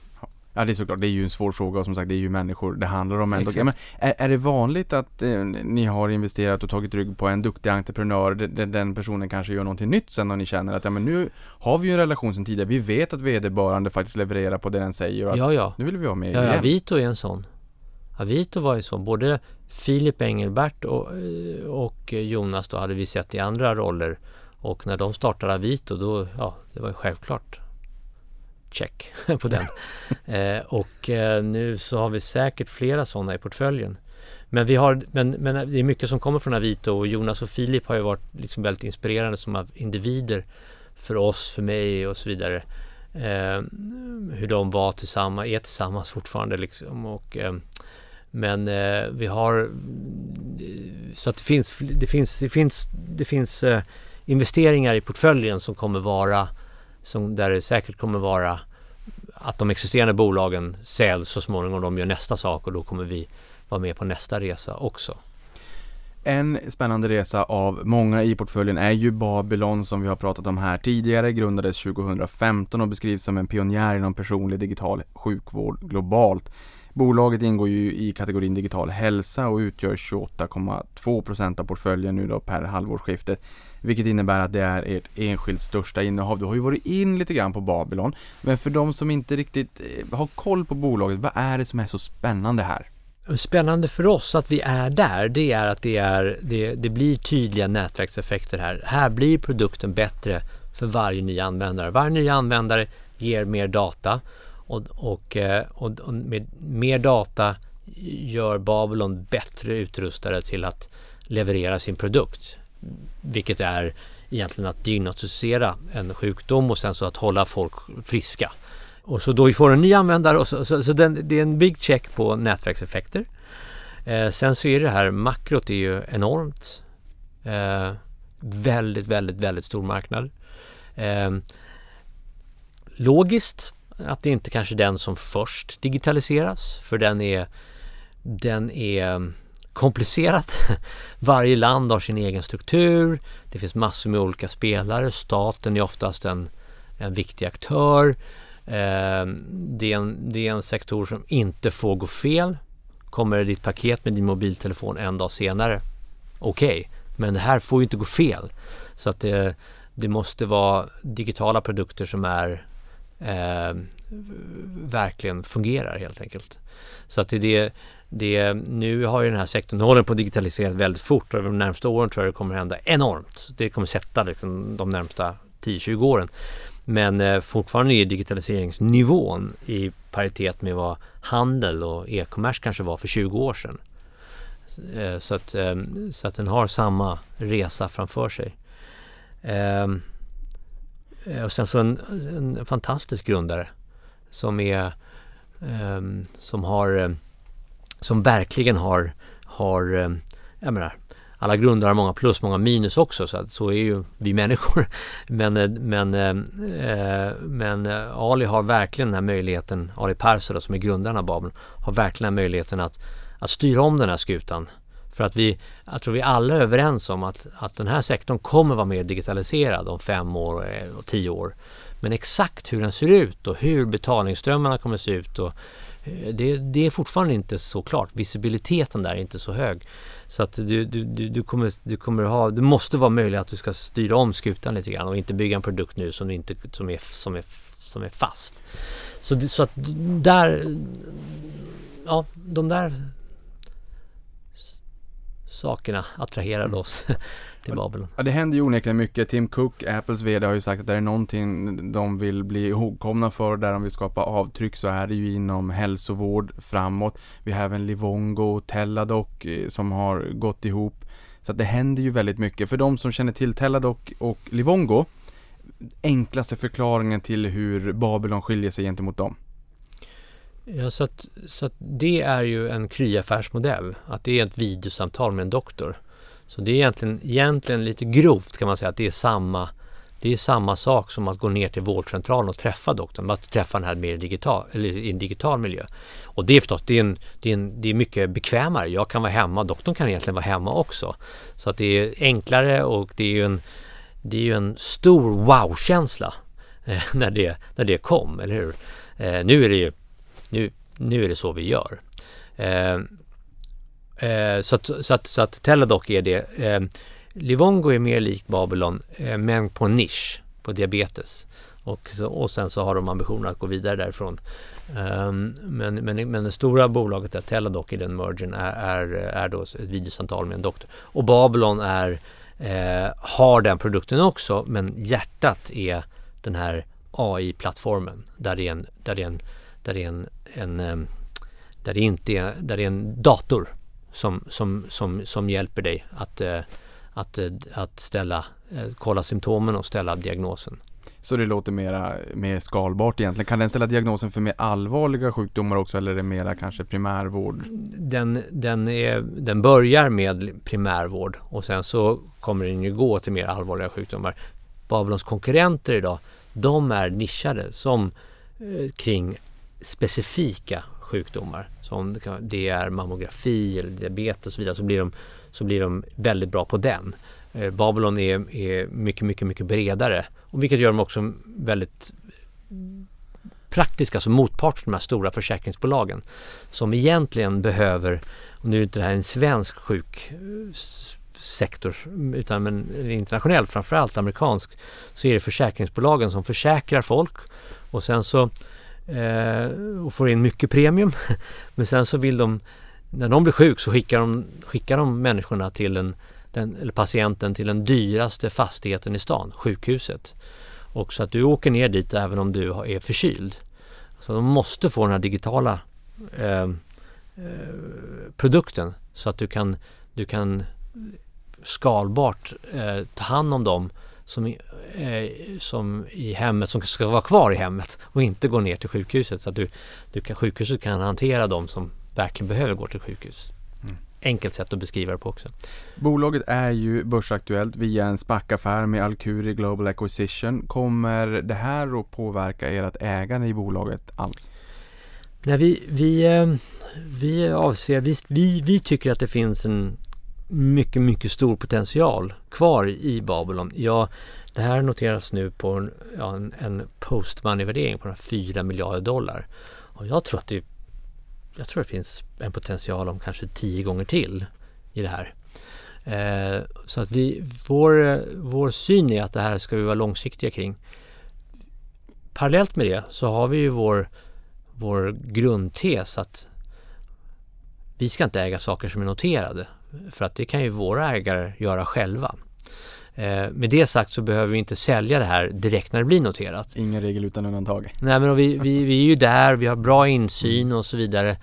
Ja det är såklart, det är ju en svår fråga och som sagt det är ju människor det handlar om ändå. Men är, är det vanligt att eh, ni har investerat och tagit rygg på en duktig entreprenör, den, den- den personen kanske gör någonting nytt sen och ni känner att ja men nu har vi ju en relation sen tidigare, vi vet att vederbörande faktiskt levererar på det den säger och att Ja, ja. nu vill vi ha med Ja, igen. Avito är en sån. Avito var ju så. Både Filip Engelbert och, och Jonas då hade vi sett i andra roller. Och när de startade Avito då, ja, det var ju självklart check <laughs> på den. eh, och eh, nu så har vi säkert flera sådana i portföljen. Men, vi har, men, men eh, det är mycket som kommer från Avito och Jonas och Filip har ju varit liksom väldigt inspirerande som individer för oss, för mig och så vidare. Eh, hur de var tillsammans, är tillsammans fortfarande liksom. Och, eh, men eh, vi har eh, så att det finns, det finns, det finns, det finns eh, investeringar i portföljen som kommer vara som där det säkert kommer vara att de existerande bolagen säljs så småningom de gör nästa sak och då kommer vi vara med på nästa resa också. En spännande resa av många i portföljen är ju Babylon som vi har pratat om här tidigare, grundades 2015 och beskrivs som en pionjär inom personlig digital sjukvård globalt. Bolaget ingår ju i kategorin digital hälsa och utgör 28,2% av portföljen nu då per halvårsskiftet. Vilket innebär att det är ert enskilt största innehav. Du har ju varit in lite grann på Babylon. Men för de som inte riktigt eh, har koll på bolaget, vad är det som är så spännande här? Spännande för oss att vi är där, det är att det, är, det, det blir tydliga nätverkseffekter här. Här blir produkten bättre för varje ny användare. Varje ny användare ger mer data och, och, eh, och, och med mer data gör Babylon bättre utrustade till att leverera sin produkt. Vilket är egentligen att diagnostisera en sjukdom och sen så att hålla folk friska. Och så då får en ny användare och så, så, så den, det är en big check på nätverkseffekter. Eh, sen så är det här makrot är ju enormt. Eh, väldigt, väldigt, väldigt stor marknad. Eh, logiskt att det inte kanske är den som först digitaliseras för den är, den är komplicerad. <laughs> Varje land har sin egen struktur. Det finns massor med olika spelare. Staten är oftast en, en viktig aktör. Eh, det, är en, det är en sektor som inte får gå fel. Kommer ditt paket med din mobiltelefon en dag senare, okej, okay. men det här får ju inte gå fel. Så att det, det måste vara digitala produkter som är eh, verkligen fungerar helt enkelt. Så att det, det, nu har ju den här sektorn håller på att digitaliseras väldigt fort och de närmsta åren tror jag det kommer hända enormt. Det kommer sätta liksom de närmsta 10-20 åren. Men eh, fortfarande är digitaliseringsnivån i paritet med vad handel och e-commerce kanske var för 20 år sedan. Eh, så, att, eh, så att den har samma resa framför sig. Eh, Eh, och sen så en, en fantastisk grundare som är ehm, som har eh, som verkligen har, har ehm, jag menar, alla grundare har många plus, många minus också. Så, att, så är ju vi människor. Men, <laughs> men, eh, men eh, Ali har verkligen den här möjligheten, Ali Perser som är grundaren av Babel, har verkligen den här möjligheten att, att styra om den här skutan. För att vi, jag tror vi alla är överens om att, att den här sektorn kommer vara mer digitaliserad om fem år och eh, tio år. Men exakt hur den ser ut och hur betalningsströmmarna kommer att se ut och eh, det, det, är fortfarande inte så klart. Visibiliteten där är inte så hög. Så att du, du, du, du, kommer, du kommer ha, det måste vara möjligt att du ska styra om skutan lite grann och inte bygga en produkt nu som, inte, som, är, som, är, som är fast. Så, så att där, ja de där sakerna attraherade oss <laughs> till Babylon. Ja, det händer ju onekligen mycket. Tim Cook, Apples VD, har ju sagt att det är någonting de vill bli ihågkomna för, där de vill skapa avtryck, så är det ju inom hälsovård framåt. Vi har även Livongo och Teladoc eh, som har gått ihop. Så att det händer ju väldigt mycket. För de som känner till Teladoc och Livongo, enklaste förklaringen till hur Babylon skiljer sig gentemot dem? Ja, så att, så att det är ju en kryaffärsmodell. Att det är ett videosamtal med en doktor. Så det är egentligen, egentligen lite grovt kan man säga att det är samma det är samma sak som att gå ner till vårdcentralen och träffa doktorn, att träffa den här mer digital, eller i en digital miljö. Och det är förstås, det är, en, det, är en, det är mycket bekvämare. Jag kan vara hemma, doktorn kan egentligen vara hemma också. Så att det är enklare och det är ju en, det är ju en stor wow-känsla när, det, när det kom, eller hur? Eh, nu är det ju, nu, nu är det så vi gör. Eh, Eh, så, att, så, att, så att Teladoc är det. Eh, Livongo är mer likt Babylon eh, men på en nisch på diabetes. Och, så, och sen så har de ambitionen att gå vidare därifrån. Um, men, men, men det stora bolaget där, Teladoc i den mergen är, är, är då ett videosamtal med en doktor. Och Babylon är, eh, har den produkten också men hjärtat är den här AI-plattformen där det är en, där det är en, där det är en, en ehm, där det inte är, där det är en dator som, som, som, som hjälper dig att, eh, att, eh, att ställa, eh, kolla symptomen och ställa diagnosen. Så det låter mera, mer skalbart egentligen. Kan den ställa diagnosen för mer allvarliga sjukdomar också eller är det mera kanske primärvård? Den, den, är, den börjar med primärvård och sen så kommer den ju gå till mer allvarliga sjukdomar. Babylons konkurrenter idag, de är nischade som eh, kring specifika sjukdomar som det är mammografi eller diabetes och så vidare så blir de så blir de väldigt bra på den. Eh, Babylon är, är mycket, mycket, mycket bredare. Och vilket gör dem också väldigt praktiska, alltså motpart till de här stora försäkringsbolagen. Som egentligen behöver, och nu är inte det här en svensk sjuksektor eh, utan en internationell, framförallt amerikansk, så är det försäkringsbolagen som försäkrar folk och sen så Eh, och får in mycket premium. <laughs> Men sen så vill de, när de blir sjuk så skickar de, skickar de människorna till en, den, eller patienten till den dyraste fastigheten i stan, sjukhuset. Och så att du åker ner dit även om du är förkyld. Så de måste få den här digitala eh, eh, produkten så att du kan, du kan skalbart eh, ta hand om dem som, eh, som i hemmet, som ska vara kvar i hemmet och inte gå ner till sjukhuset. Så att du, du kan, sjukhuset kan hantera dem som verkligen behöver gå till sjukhus. Mm. Enkelt sätt att beskriva det på också. Bolaget är ju börsaktuellt via en SPAC-affär med Alcuri Global Acquisition. Kommer det här att påverka ert ägande i bolaget alls? Nej, vi, vi, eh, vi avser, vi, vi, vi tycker att det finns en mycket, mycket stor potential kvar i Babylon. Ja, det här noteras nu på en, ja, en, en post-money-värdering på 4 miljarder dollar. Och jag tror att det, jag tror det finns en potential om kanske 10 gånger till i det här. Eh, så att vi, vår, vår syn är att det här ska vi vara långsiktiga kring. Parallellt med det så har vi ju vår, vår grundtes att vi ska inte äga saker som är noterade. För att det kan ju våra ägare göra själva. Eh, med det sagt så behöver vi inte sälja det här direkt när det blir noterat. Ingen regel utan undantag. <laughs> Nej men vi, vi, vi är ju där, vi har bra insyn och så vidare.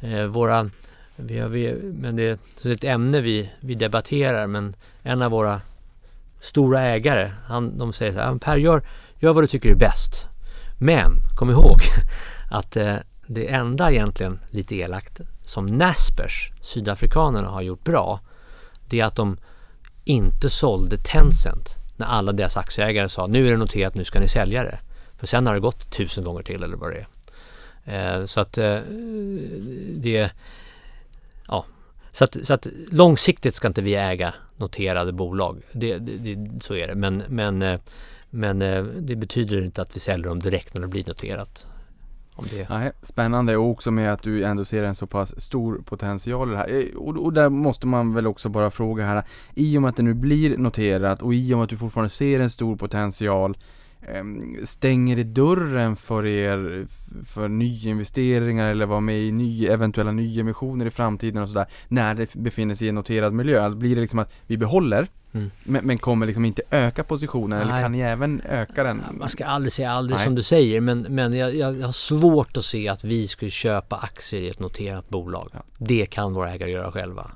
Eh, våra, vi har, vi, men det, så det är ett ämne vi, vi debatterar men en av våra stora ägare, han, de säger så här, Per gör, gör vad du tycker är bäst. Men kom ihåg <laughs> att eh, det enda egentligen lite elakt som Naspers, sydafrikanerna, har gjort bra det är att de inte sålde Tencent när alla deras aktieägare sa nu är det noterat, nu ska ni sälja det. För sen har det gått tusen gånger till eller vad det är. Eh, så att eh, det... Ja. Så att, så att långsiktigt ska inte vi äga noterade bolag. Det, det, det, så är det. Men, men, eh, men eh, det betyder inte att vi säljer dem direkt när det blir noterat. Om det. Nej, spännande och också med att du ändå ser en så pass stor potential i det här. Eh, och, och där måste man väl också bara fråga här. I och med att det nu blir noterat och i och med att du fortfarande ser en stor potential Stänger det dörren för er för nyinvesteringar eller vara med i ny, eventuella nyemissioner i framtiden och sådär när det befinner sig i en noterad miljö? Alltså blir det liksom att vi behåller Mm. men, men kommer liksom inte öka positionen eller Nej. kan ni även öka den? Man ska aldrig säga aldrig Nej. som du säger men, men jag, jag, jag har svårt att se att vi skulle köpa aktier i ett noterat bolag. Ja. Det kan våra ägare göra själva.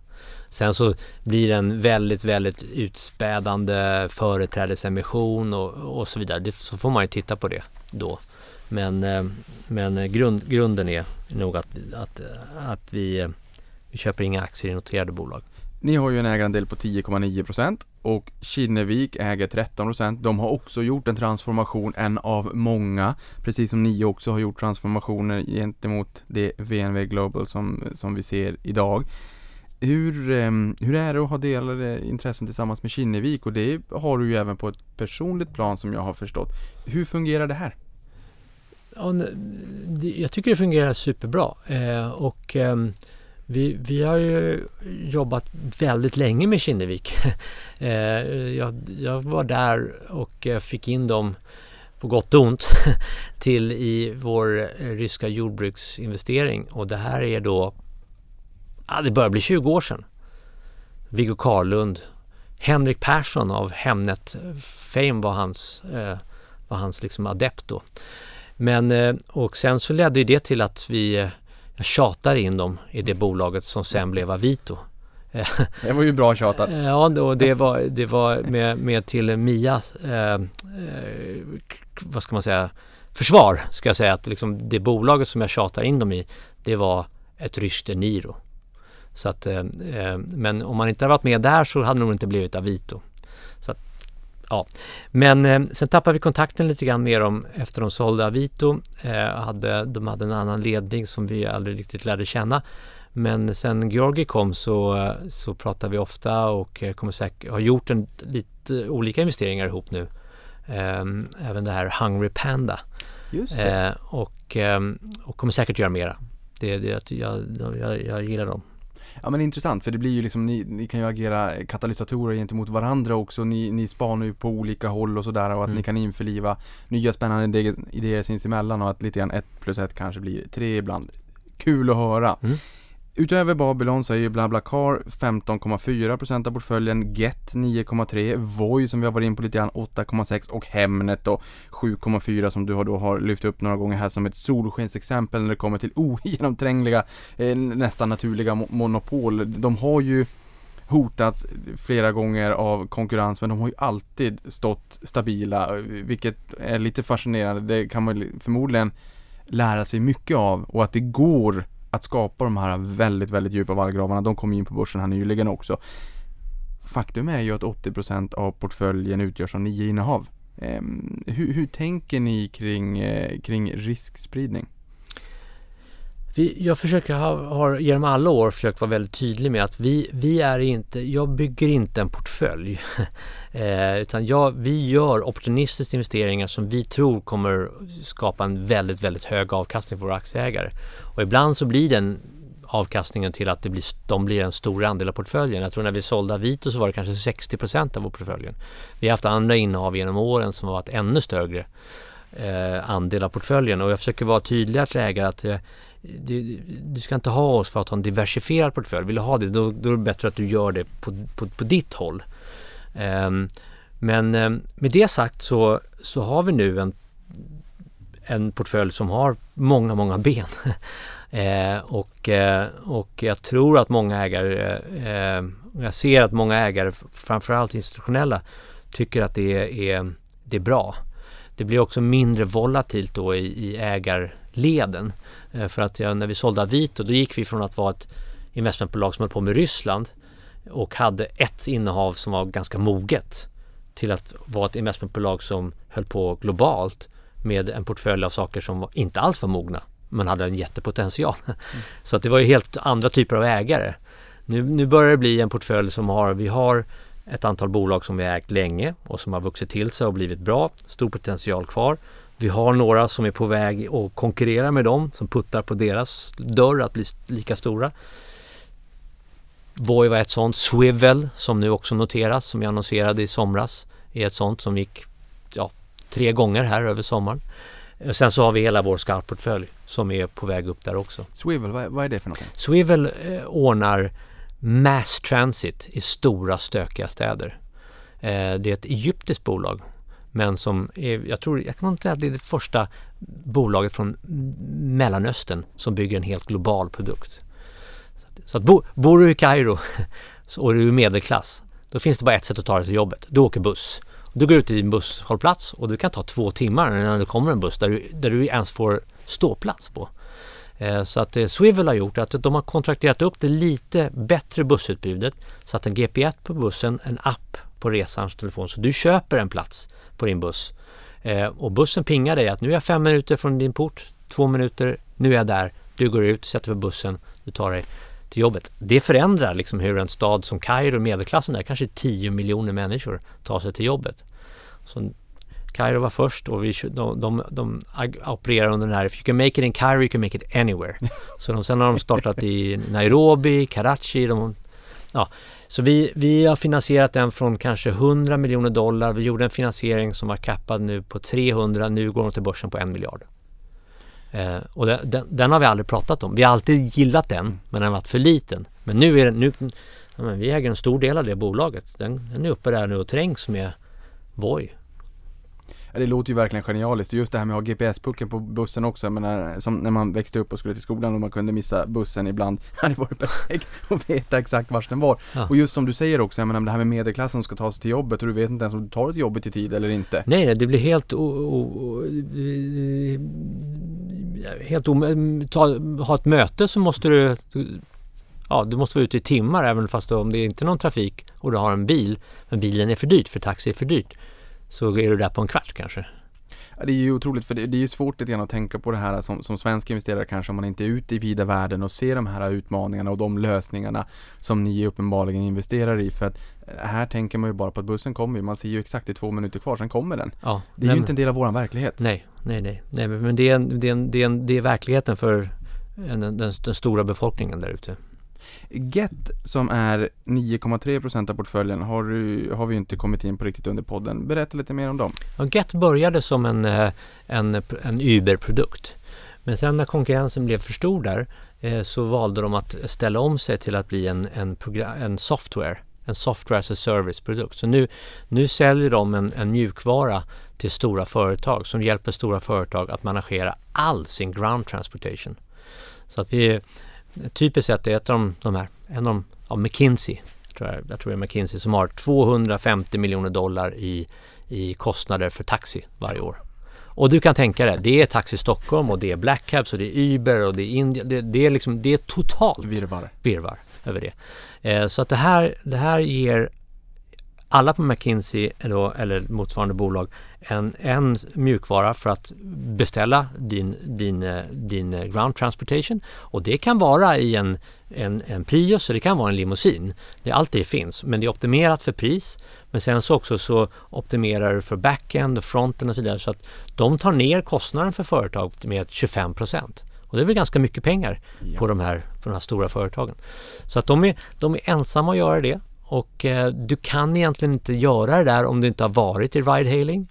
Sen så blir det en väldigt, väldigt utspädande företrädesemission och, och så vidare. Det, så får man ju titta på det då. Men, eh, men grund, grunden är nog att, att, att vi, vi köper inga aktier i noterade bolag. Ni har ju en ägarandel på 10,9 procent och Kinnevik äger 13 procent. De har också gjort en transformation, en av många, precis som ni också har gjort transformationer gentemot det VNV Global som, som vi ser idag. Hur, ehm, hur är det att ha delade intressen tillsammans med Kinnevik? Och det har du ju även på ett personligt plan som jag har förstått. Hur fungerar det här? Jag tycker det fungerar superbra. Eh, och ehm, vi, vi har ju jobbat väldigt länge med Kinnevik. <laughs> Eh, jag, jag var där och eh, fick in dem på gott och ont <laughs> till i vår ryska jordbruksinvestering. Och det här är då, ja, det börjar bli 20 år sedan. Viggo Karlund, Henrik Persson av Hemnet Fame var hans, eh, var hans liksom adept då. Men och och sen så ledde ju det till att vi eh, jag tjatade in dem i det bolaget som sen blev Avito. Det var ju bra tjatat. <laughs> Ja, och det var, det var med, med till Mia, eh, eh, vad ska man säga, försvar ska jag säga att liksom det bolaget som jag tjatar in dem i, det var ett ryskt Eniro. Så att, eh, eh, men om man inte hade varit med där så hade det nog inte blivit Avito. Så att, ja. Men eh, sen tappade vi kontakten lite grann med dem efter de sålde Avito. Hade, de hade en annan ledning som vi aldrig riktigt lärde känna. Men sen Georgi kom så, så pratar vi ofta och kommer säkert, har gjort en, lite olika investeringar ihop nu. Även det här Hungry Panda. Just det. Och, och kommer säkert göra mera. Det, det, jag, jag, jag gillar dem. Ja men intressant för det blir ju liksom, ni, ni kan ju agera katalysatorer gentemot varandra också. Ni, ni spanar ju på olika håll och sådär och att Mm. ni kan införliva nya spännande idéer, idéer sinsemellan och att lite grann ett plus ett kanske blir tre ibland. Kul att höra. Mm. Utöver Babylon så är ju BlaBlaCar 15,4% av portföljen, Get 9,3%, Voi som vi har varit in på lite grann 8,6% och Hemnet då 7,4% som du har då har lyft upp några gånger här som ett solskensexempel när det kommer till <laughs> ogenomträngliga, eh, nästan naturliga mo- monopol. De har ju hotats flera gånger av konkurrens men de har ju alltid stått stabila vilket är lite fascinerande. Det kan man ju förmodligen lära sig mycket av och att det går att skapa de här väldigt, väldigt djupa vallgravarna. De kom in på börsen här nyligen också. Faktum är ju att 80% av portföljen utgörs av nio innehav. Eh, hur, hur tänker ni kring, eh, kring riskspridning? Vi, jag försöker ha, har genom alla år försökt vara väldigt tydlig med att vi, vi är inte, jag bygger inte en portfölj. <laughs> eh, utan jag, vi gör opportunistiskt investeringar som vi tror kommer skapa en väldigt, väldigt hög avkastning för våra aktieägare. Och ibland så blir den avkastningen till att det blir, de blir en stor andel av portföljen. Jag tror när vi sålde Avito så var det kanske 60% av vår portföljen. Vi har haft andra innehav genom åren som har varit ännu större eh, andel av portföljen och jag försöker vara tydligare till ägare att eh, du, du ska inte ha oss för att ha en diversifierad portfölj. Vill du ha det då, då är det bättre att du gör det på, på, på ditt håll. Um, men um, med det sagt så, så har vi nu en, en portfölj som har många, många ben. <laughs> eh, och, eh, och jag tror att många ägare, eh, jag ser att många ägare, framförallt institutionella, tycker att det är, är, det är bra. Det blir också mindre volatilt då i, i ägarleden. Eh, För att när vi sålde Avito då gick vi från att vara ett investmentbolag som höll på med Ryssland och hade ett innehav som var ganska moget till att vara ett investmentbolag som höll på globalt med en portfölj av saker som inte alls var mogna men hade en jättepotential. <laughs> Så att det var ju helt andra typer av ägare. Nu, nu börjar det bli en portfölj som har, vi har ett antal bolag som vi har ägt länge och som har vuxit till sig och blivit bra. Stor potential kvar. Vi har några som är på väg att konkurrera med dem som puttar på deras dörr att bli lika stora. Voi var ett sånt. Swivel som nu också noteras som jag annonserade i somras är ett sånt som gick ja, tre gånger här över sommaren. Eh, Sen så har vi hela vår scoutportfölj som är på väg upp där också. Swivel, vad, vad är det för någonting? Swivel eh, ordnar mass transit i stora stökiga städer. Eh, det är ett egyptiskt bolag men som är, jag tror, jag kan inte säga att det är det första bolaget från Mellanöstern som bygger en helt global produkt. Så att, så att bo, bor du i Kairo <laughs> och du är medelklass, då finns det bara ett sätt att ta dig till jobbet. Du åker buss. Du går ut till din busshållplats och det kan ta två timmar innan det kommer en buss där du, där du ens får ståplats på. Eh, så att eh, Swivel har gjort att de har kontrakterat upp det lite bättre bussutbudet. Satt en GPS på bussen, en app på resans telefon. Så du köper en plats på din buss. Eh, Och bussen pingar dig att nu är jag fem minuter från din port, två minuter, nu är jag där. Du går ut, sätter på bussen, du tar dig till jobbet. Det förändrar liksom hur en stad som Kairo, medelklassen där, kanske 10 miljoner människor tar sig till jobbet. Så Kairo var först och vi, de, de, de opererar under den här If you can make it in Cairo you can make it anywhere. <laughs> så de, sen har de startat i Nairobi, Karachi. De, ja. Så vi, vi har finansierat den från kanske 100 miljoner dollar. Vi gjorde en finansiering som var kappad nu på 300. Nu går de till börsen på en miljard. Eh, och den, den, den har vi aldrig pratat om. Vi har alltid gillat den men den har varit för liten. Men nu är den, nu, ja, vi äger en stor del av det bolaget. Den, den är uppe där nu och trängs med Voi. Ja, det låter ju verkligen genialiskt. Just det här med att ha GPS-pucken på bussen också. Jag menar, som när man växte upp och skulle till skolan och man kunde missa bussen ibland. <laughs> Det hade varit perfekt <laughs> att veta exakt var den var. Ja. Och just som du säger också, jag menar det här med medelklassen som ska ta sig till jobbet och du vet inte ens om du tar dig till jobbet i tid eller inte. Nej, nej, det blir helt o, helt om, ta, ha ett möte så måste du Ja, du måste vara ute i timmar även fast du, om det är inte är någon trafik och du har en bil men bilen är för dyrt för taxi är för dyrt så är du där på en kvart kanske. Det är ju otroligt för det, det är ju svårt lite grann att tänka på det här som, som svensk investerare kanske om man inte är ute i vida världen och ser de här utmaningarna och de lösningarna som ni uppenbarligen investerar i för att eh, här tänker man ju bara på att bussen kommer ju, man ser ju exakt i två minuter kvar, sen kommer den. Ja, Det är nej, ju inte en del av våran verklighet. Nej, nej, nej, nej men det är, en, det, är en, det, är en, det är verkligheten för en, den, den stora befolkningen där ute. Get som är 9,3% av portföljen har, du, har vi ju inte kommit in på riktigt under podden. Berätta lite mer om dem. Ja, Get började som en, eh, en, en Uber-produkt. Men sen när konkurrensen blev för stor där eh, så valde de att ställa om sig till att bli en, en, en software, en software as a service-produkt. Så nu, nu säljer de en, en mjukvara till stora företag som hjälper stora företag att managera all sin ground transportation. Så att vi typiskt sett är ett av de, de här, en av de, ja, McKinsey, tror jag, jag tror det är McKinsey som har 250 miljoner dollar i, i kostnader för taxi varje år. Och du kan tänka dig, det är Taxi Stockholm och det är Black Cabs och det är Uber och det är India. Det, det är liksom, det är totalt Virvar. virvar över det. Eh, så att det här, det här ger alla på McKinsey då, eller motsvarande bolag en, en mjukvara för att beställa din, din, eh, din eh, ground transportation. Och det kan vara i en, en, en Prius och det kan vara en limousin. Det, allt det finns, men det är optimerat för pris. Men sen så också så optimerar du för backend och fronten och så vidare så att de tar ner kostnaden för företag med 25 procent. Och det väl ganska mycket pengar på, de här, på de här stora företagen. Så att de är, de är ensamma att göra det. Och eh, du kan egentligen inte göra det där om du inte har varit i ride-hailing.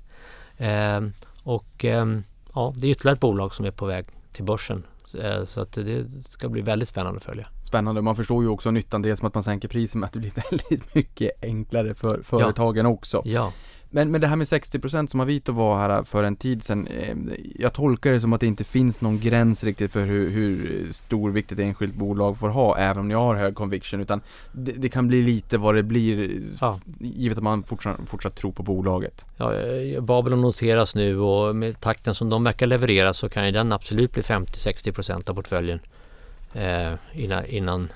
Eh, och eh, ja, det är ytterligare ett bolag som är på väg till börsen. Eh, så att det ska bli väldigt spännande att följa. Spännande. Man förstår ju också nyttan dels med att man sänker priset men att det blir <laughs> väldigt mycket enklare för företagen också. Ja, Men, men det här med 60% som Avito var här för en tid sedan. Eh, jag tolkar det som att det inte finns någon gräns riktigt för hur, hur stor vikt ett enskilt bolag får ha även om ni har hög conviction. Utan det, det kan bli lite vad det blir Ja. givet att man fortsatt, fortsatt tror på bolaget. ja eh, Babylon noteras nu och med takten som de verkar leverera så kan ju den absolut bli 50-60% av portföljen eh, innan, innan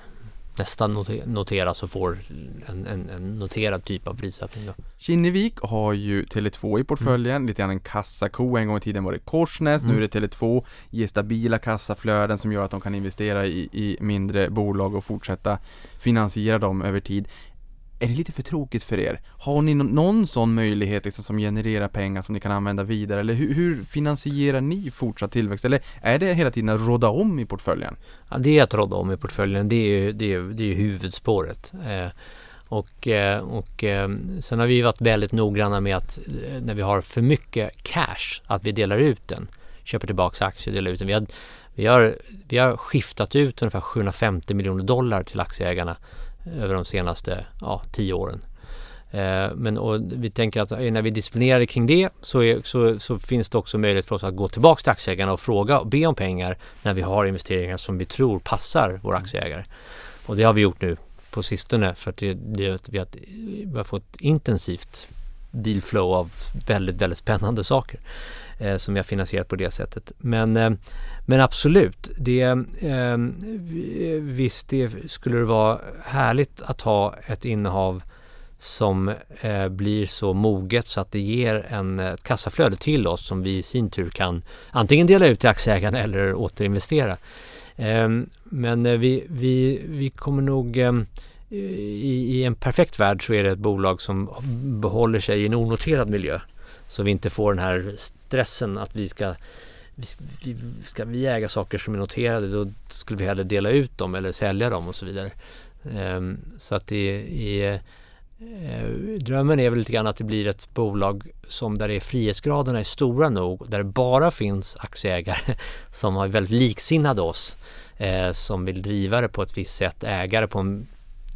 nästa note- noteras och får en, en, en noterad typ av prissättning. Kinnevik har ju Tele2 i portföljen, lite grann en kassako. En gång i tiden var det Korsnäs, Mm. nu är det Tele2. Ger stabila kassaflöden som gör att de kan investera i, i mindre bolag och fortsätta finansiera dem över tid. Är det lite för tråkigt för er? Har ni någon sån möjlighet liksom, som genererar pengar som ni kan använda vidare? Eller hur, hur finansierar ni fortsatt tillväxt? Eller är det hela tiden att råda om i portföljen? Ja, det är att råda om i portföljen. Det är ju det är, det är huvudspåret. Eh, och eh, och eh, sen har vi varit väldigt noggranna med att eh, när vi har för mycket cash, att vi delar ut den. Köper tillbaka aktier, delar ut den. Vi har, vi har, vi har skiftat ut ungefär 750 miljoner dollar till aktieägarna över de senaste ja, tio åren. Eh, Men vi tänker att eh, när vi disciplinerar kring det så, är, så, så finns det också möjlighet för oss att gå tillbaka till aktieägarna och fråga och be om pengar när vi har investeringar som vi tror passar våra aktieägare. Och det har vi gjort nu på sistone för att det, det, vi, har, vi har fått intensivt dealflow av väldigt, väldigt spännande saker eh, som vi har finansierat på det sättet. Men, eh, men absolut, det, eh, eh, visst det skulle det vara härligt att ha ett innehav som eh, blir så moget så att det ger en ett kassaflöde till oss som vi i sin tur kan antingen dela ut till aktieägarna eller återinvestera. Eh, men eh, vi, vi, vi kommer nog eh, i, i en perfekt värld så är det ett bolag som behåller sig i en onoterad miljö. Så vi inte får den här stressen att vi ska vi, vi, ska vi äga saker som är noterade då skulle vi hellre dela ut dem eller sälja dem och så vidare. Ehm, så att det är eh, drömmen är väl lite grann att det blir ett bolag som där är frihetsgraderna är stora nog, där det bara finns aktieägare <laughs> som har väldigt liksinnade oss, eh, som vill driva det på ett visst sätt, ägare på en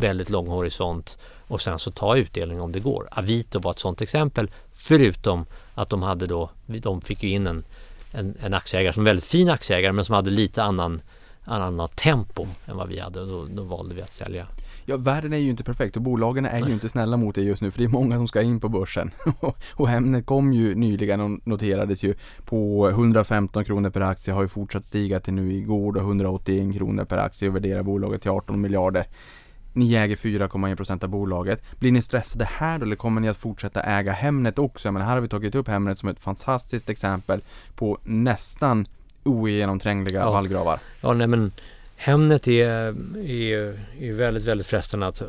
väldigt lång horisont och sen så ta utdelning om det går. Avito var ett sådant exempel, förutom att de hade då, de fick ju in en, en, en aktieägare som väldigt fin aktieägare men som hade lite annan, annat tempo än vad vi hade då, då valde vi att sälja. Ja, världen är ju inte perfekt och bolagen är Nej. ju inte snälla mot er just nu för det är många som ska in på börsen. <laughs> och Hemnet kom ju nyligen och noterades ju på 115 kronor per aktie, har ju fortsatt stiga till nu igår då 181 kronor per aktie och värderar bolaget till 18 miljarder. Ni äger 4,1% av bolaget. Blir ni stressade här då eller kommer ni att fortsätta äga Hemnet också? Men här har vi tagit upp Hemnet som ett fantastiskt exempel på nästan ogenomträngliga Ja. vallgravar. Ja, nej men Hemnet är, är, är väldigt, väldigt frestande att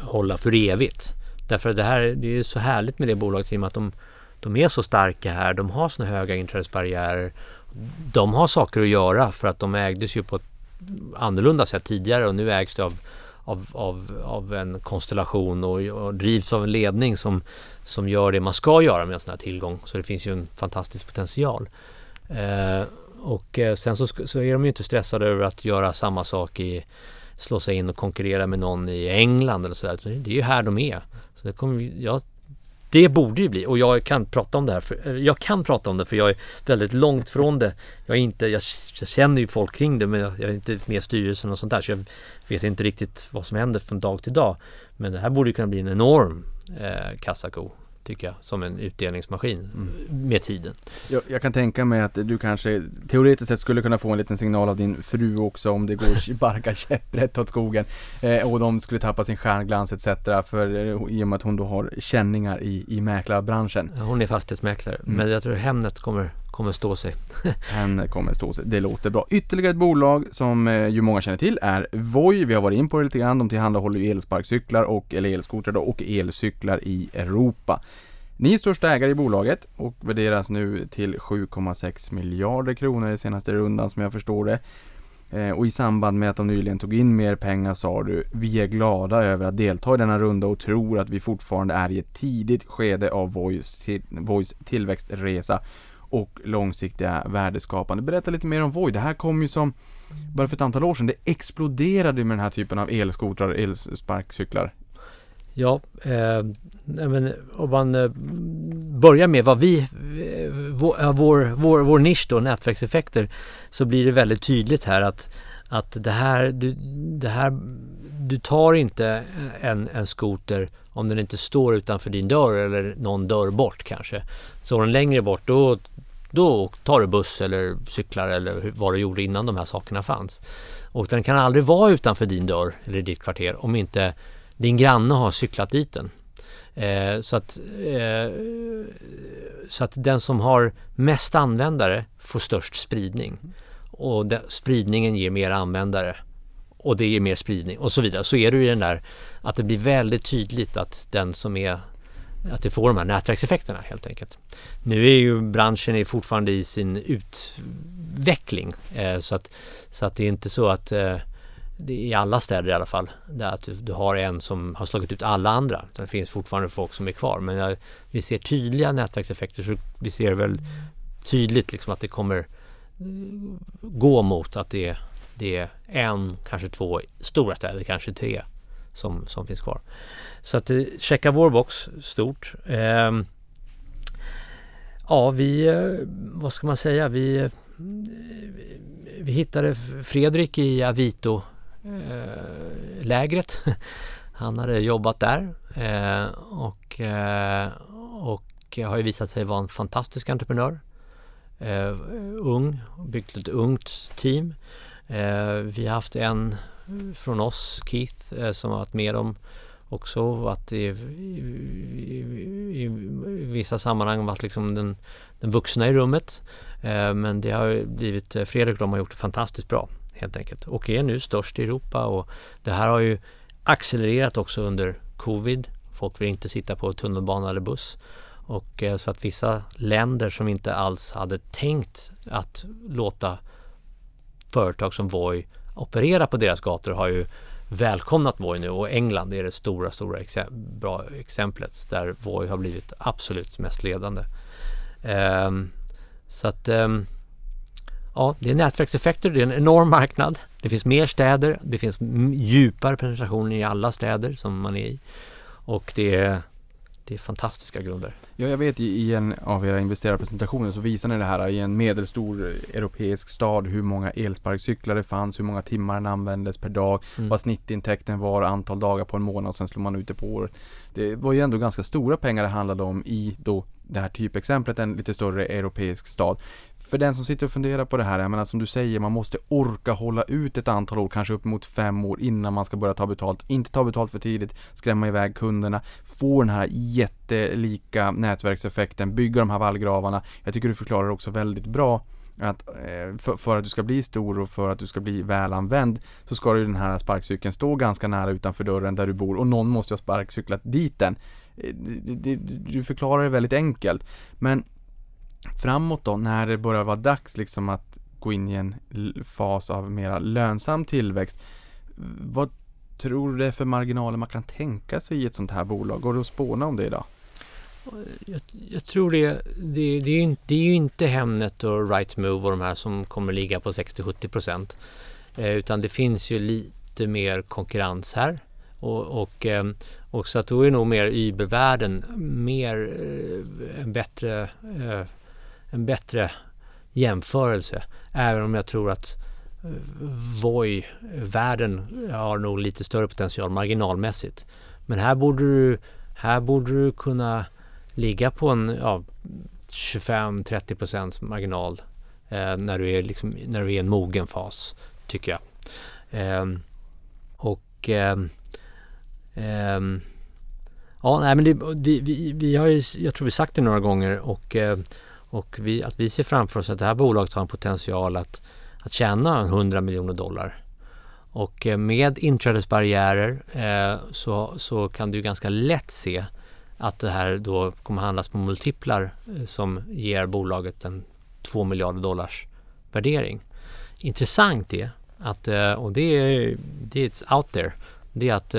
hålla för evigt. Därför att det här det är så härligt med det bolaget i och med att de, de är så starka här. De har såna höga inträdesbarriärer. De har saker att göra för att de ägdes ju på ett annorlunda sätt tidigare och nu ägs det av, av, av, av en konstellation och, och drivs av en ledning som, som gör det man ska göra med en sån här tillgång. Så det finns ju en fantastisk potential. Eh, och eh, sen så, så är de ju inte stressade över att göra samma sak i slå sig in och konkurrera med någon i England eller sådär. Så Det är ju här de är. Så det kommer jag det borde ju bli och jag kan prata om det här för, jag kan prata om det för jag är väldigt långt från det. Jag är inte, jag, jag känner ju folk kring det men jag, jag är inte med i styrelsen och sånt där så jag vet inte riktigt vad som händer från dag till dag. Men det här borde ju kunna bli en enorm eh, kassako tycker jag som en utdelningsmaskin med tiden. Jag, jag kan tänka mig att du kanske teoretiskt sett skulle kunna få en liten signal av din fru också om det går <laughs> barka käpprätt åt skogen eh, och de skulle tappa sin stjärnglans etc. För eh, i och med att hon då har känningar i, i mäklarbranschen. Hon är fastighetsmäklare Mm. men jag tror Hemnet kommer, kommer stå sig. <laughs> Den kommer stå sig. Det låter bra. Ytterligare ett bolag som eh, ju många känner till är Voi. Vi har varit in på det lite grann. De tillhandahåller ju elsparkcyklar och, eller elskotrar då, och elcyklar i Europa. Ni är största ägare i bolaget och värderas nu till 7,6 miljarder kronor i senaste rundan som jag förstår det. Eh, och i samband med att de nyligen tog in mer pengar sa du Vi är glada över att delta i denna runda och tror att vi fortfarande är i ett tidigt skede av Voice, till, Voice tillväxtresa och långsiktiga värdeskapande. Berätta lite mer om Voi. Det här kom ju som bara för ett antal år sedan. Det exploderade med den här typen av elskotrar, elsparkcyklar. Ja, eh, men om man eh, börjar med vad vi, eh, vår, vår, vår, vår nisch då, nätverkseffekter, så blir det väldigt tydligt här att, att det här, du, det här, du tar inte en, en skoter om den inte står utanför din dörr eller någon dörr bort kanske. Står den längre bort då, då tar du buss eller cyklar eller vad du gjorde innan de här sakerna fanns. Och den kan aldrig vara utanför din dörr eller ditt kvarter om inte din granne har cyklat dit den. Eh, så, att, eh, så att den som har mest användare får störst spridning. Och den, spridningen ger mer användare. Och det ger mer spridning och så vidare. Så är det ju i den där att det blir väldigt tydligt att den som är att det får de här nätverkseffekterna helt enkelt. Nu är ju branschen är fortfarande i sin utveckling eh, så, att, så att det är inte så att eh, det är i alla städer i alla fall. Där att du, du har en som har slagit ut alla andra. Utan Det finns fortfarande folk som är kvar. Men jag, vi ser tydliga nätverkseffekter. Så vi ser väl tydligt liksom att det kommer eh, gå mot att det, det är en, kanske två stora städer, kanske tre som, som finns kvar. Så att eh, checka vår box stort. Eh, ja, vi, eh, vad ska man säga, vi, eh, vi hittade Fredrik i Avito eh, lägret. <laughs> Han hade jobbat där eh, och, och har ju visat sig vara en fantastisk entreprenör. Ung, byggt ett ungt team. Vi har haft en från oss, Keith, eh, som har varit med om också varit i, i, i, i vissa sammanhang varit liksom den, den vuxna i rummet. Eh, men det har blivit, eh, Fredrik och de har gjort det fantastiskt bra helt enkelt och är nu störst i Europa och det här har ju accelererat också under covid. Folk vill inte sitta på tunnelbana eller buss. Och eh, så att vissa länder som inte alls hade tänkt att låta företag som Voi operera på deras gator har ju välkomnat Voi nu och England är det stora, stora exe- bra exemplet där Voi har blivit absolut mest ledande. Um, så att um, ja, det är nätverkseffekter, det är en enorm marknad. Det finns mer städer, det finns djupare penetration i alla städer som man är i. Och det är, det är fantastiska grunder. Ja, jag vet i, en av era investerarpresentationer så visar ni det här i en medelstor europeisk stad hur många elsparkcyklar det fanns, hur många timmar den användes per dag, Mm. vad snittintäkten var, antal dagar på en månad och sen slår man ut det på året. Det var ju ändå ganska stora pengar det handlade om i då det här typexemplet en lite större europeisk stad. För den som sitter och funderar på det här, jag menar som du säger, man måste orka hålla ut ett antal år, kanske upp mot fem år innan man ska börja ta betalt. Inte ta betalt för tidigt, skrämma iväg kunderna, få den här jättelika nätverkseffekten, bygga de här vallgravarna. Jag tycker du förklarar också väldigt bra att eh, för, för, att du ska bli stor och för att du ska bli välanvänd så ska ju den här sparkcykeln stå ganska nära utanför dörren där du bor och någon måste ju ha sparkcyklat dit den. Eh, du förklarar det väldigt enkelt. Men framåt då, när det börjar vara dags liksom att gå in i en fas av mera lönsam tillväxt. Vad tror du det är för marginaler man kan tänka sig i ett sånt här bolag? Går det att spåna om det idag? Eh, jag, jag, tror det, det, det, är ju, det är ju inte Hemnet och Rightmove och de här som kommer ligga på 60-70 procent. Eh, utan det finns ju lite mer konkurrens här. Och, och, eh, och så att då är nog mer Uber-världen mer eh, en bättre eh, en bättre jämförelse. Även om jag tror att eh, Voi-världen har nog lite större potential marginalmässigt. Men här borde du, här borde du kunna ligga på en ja, 25-30 procents marginal eh, när, du är liksom, när du är i en mogen fas, tycker jag. Eh, och eh, Ehm, ja, nej men det, vi, vi, vi, har ju, jag tror vi sagt det några gånger och, eh, och vi, att vi ser framför oss att det här bolaget har en potential att, att tjäna 100 miljoner dollar. Och eh, med inträdesbarriärer eh, så, så kan du ganska lätt se att det här då kommer handlas på multiplar eh, som ger bolaget en 2 miljarder dollars värdering. Intressant är att, och det är, det är out there, det är att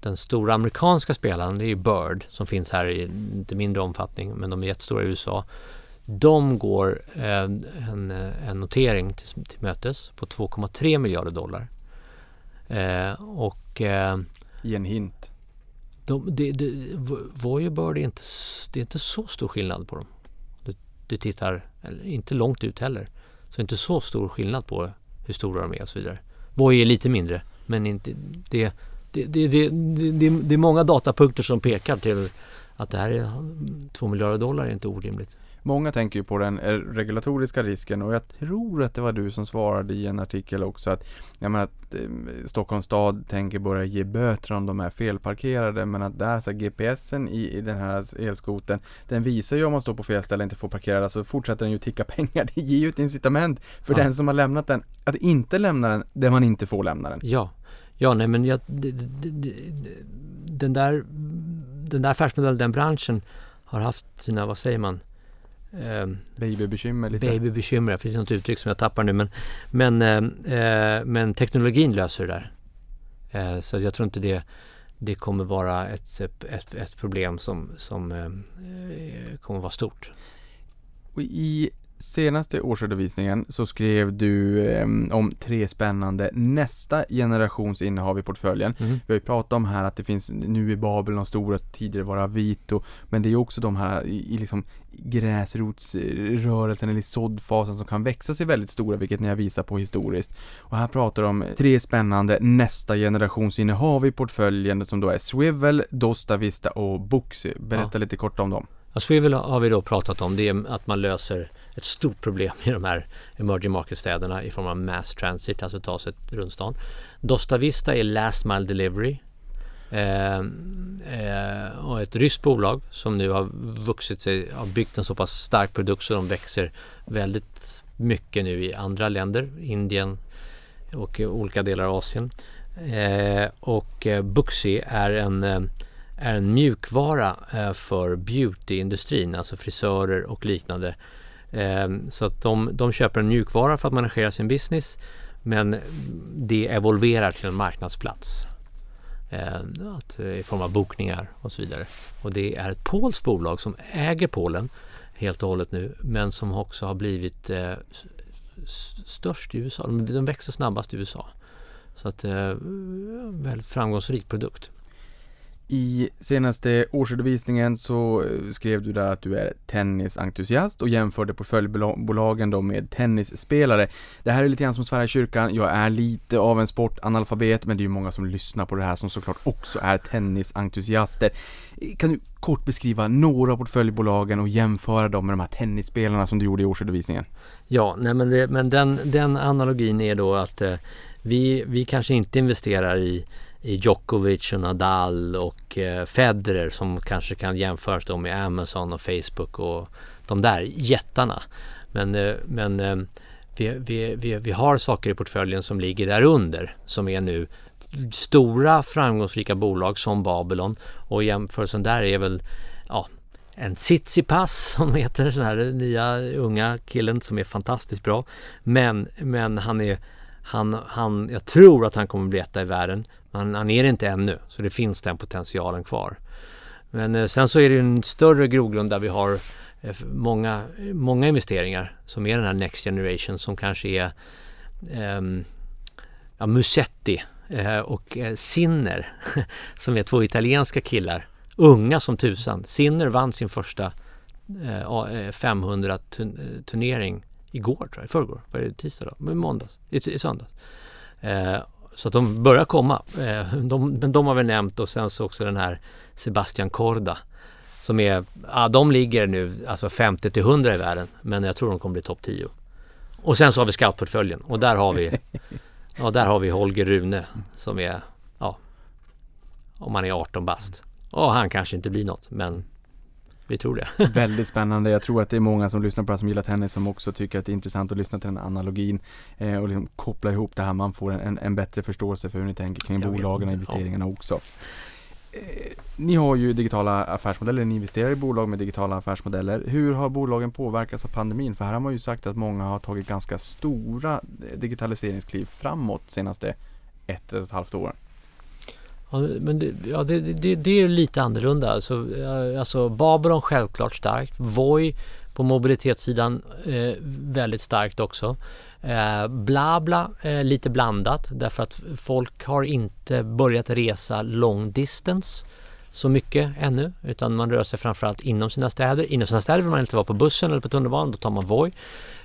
den stora amerikanska spelaren, det är Bird som finns här i lite mindre omfattning, men de är jättestora i USA. De går en, en, en notering till, till mötes på 2,3 miljarder dollar. Eh, och... Eh, Ge en hint de, det, det, Voyager är inte, det är inte så stor skillnad på dem. Du, du tittar inte långt ut heller. Så inte så stor skillnad på hur stora de är och så vidare. Voyager är lite mindre men inte, det, det, det, det, det, det är många datapunkter som pekar till att det här är 2 miljarder dollar är inte orimligt. Många tänker ju på den eh, regulatoriska risken och jag tror att det var du som svarade i en artikel också att, jag menar att eh, Stockholms stad tänker börja ge böter om de är felparkerade men att där så GPSen i, i den här elskoten den visar ju om man står på fel ställe och inte får parkera så fortsätter den ju ticka <laughs> pengar. Det ger ju ett incitament för ja. den som har lämnat den att inte lämna den där man inte får lämna den. Ja, ja nej men jag, den där den där affärsmodellen, den branschen har haft sina, vad säger man, Eh, babybekymmer lite. Babybekymmer, det finns något uttryck som jag tappar nu men, men, eh, eh, men teknologin löser det där. Eh, så jag tror inte det, det kommer vara ett, ett, ett problem som, som eh, kommer vara stort. Och I senaste årsredovisningen så skrev du eh, om tre spännande nästa generations innehav i portföljen. Mm. Vi har ju pratat om här att det finns nu i Babel de stora, tidigare var Avito, men det är också de här i, i liksom gräsrotsrörelsen eller såddfasen som kan växa sig väldigt stora, vilket ni har visat på historiskt. Och här pratar de om tre spännande nästa generations innehav i portföljen som då är Swivel, Dosta Vista och Booksy. Berätta ja. lite kort om dem. Ja, Swivel har vi då pratat om, det är att man löser ett stort problem i de här emerging market-städerna i form av mass transit, alltså ta sig runt stan. Dosta Vista är last mile delivery. Eh, eh, och ett ryskt bolag som nu har vuxit sig, har byggt en så pass stark produkt så de växer väldigt mycket nu i andra länder, Indien och olika delar av Asien. Eh, och eh, Booksy är en eh, är en mjukvara eh, för beautyindustrin, alltså frisörer och liknande Ehm, så att de, de köper en mjukvara för att managera sin business men det evolverar till en marknadsplats. Ehm, att, eh, I form av bokningar och så vidare. Och det är ett polskt bolag som äger Polen helt och hållet nu men som också har blivit eh, störst i USA. De, de växer snabbast i USA. Så att eh, väldigt framgångsrik produkt. I senaste årsredovisningen så eh, skrev du där att du är tennisentusiast och jämförde portföljbolagen då med tennisspelare. Det här är lite grann som Sverige kyrkan. Jag är lite av en sportanalfabet, men det är ju många som lyssnar på det här som såklart också är tennisentusiaster. Eh, kan du kort beskriva några av portföljbolagen och jämföra dem med de här tennisspelarna som du gjorde i årsredovisningen? Ja, nej men, det, men den, den analogin är då att eh, vi, vi kanske inte investerar i i Djokovic och Nadal och eh, Federer som kanske kan jämföras då med Amazon och Facebook och de där jättarna. Men, eh, men eh, vi, vi, vi, vi har saker i portföljen som ligger där under som är nu stora framgångsrika bolag som Babylon och jämförelsen där är väl ja, en Tsitsipas <laughs> som heter den här nya unga killen som är fantastiskt bra. Men, men han är han, han, jag tror att han kommer bli etta i världen. Han, han är det inte ännu. Så det finns den potentialen kvar. Men eh, sen så är det en större grogrund där vi har eh, många, många investeringar som är den här Next Generation som kanske är eh, ja, Musetti eh, och eh, Sinner <laughs> som är två italienska killar. Unga som tusan. Sinner vann sin första 500-turnering igår tror jag, i förrgår, var det tisdag då? Men måndags, i, i söndags. Så att de börjar komma. Eh, de, men de har vi nämnt och sen så också den här Sebastian Korda. Som är, ja de ligger nu alltså 50 till 100 i världen men jag tror de kommer bli topp 10. Och sen så har vi scoutportföljen och där har vi <laughs> Ja där har vi Holger Rune som är Ja Om man är 18 bast. Och han kanske inte blir något men vi tror det. <laughs> Väldigt spännande. Jag tror att det är många som lyssnar på det här som gillar tennis som också tycker att det är intressant att lyssna till den analogin eh, och liksom koppla ihop det här. Man får en, en bättre förståelse för hur ni tänker kring Jag bolagen och investeringarna ja. också. Eh, ni har ju digitala affärsmodeller, ni investerar i bolag med digitala affärsmodeller. Hur har bolagen påverkats av pandemin? För här har man ju sagt att många har tagit ganska stora digitaliseringskliv framåt senaste ett, och ett halvt åren. Ja, men det, ja, det, det, det är lite annorlunda. Alltså, alltså Babylon självklart starkt. Voi på mobilitetssidan eh, väldigt starkt också. Eh, Blabla eh, lite blandat därför att folk har inte börjat resa long distance så mycket ännu utan man rör sig framförallt inom sina städer. Inom sina städer vill man inte vara på bussen eller på tunnelbanan, då tar man Voi.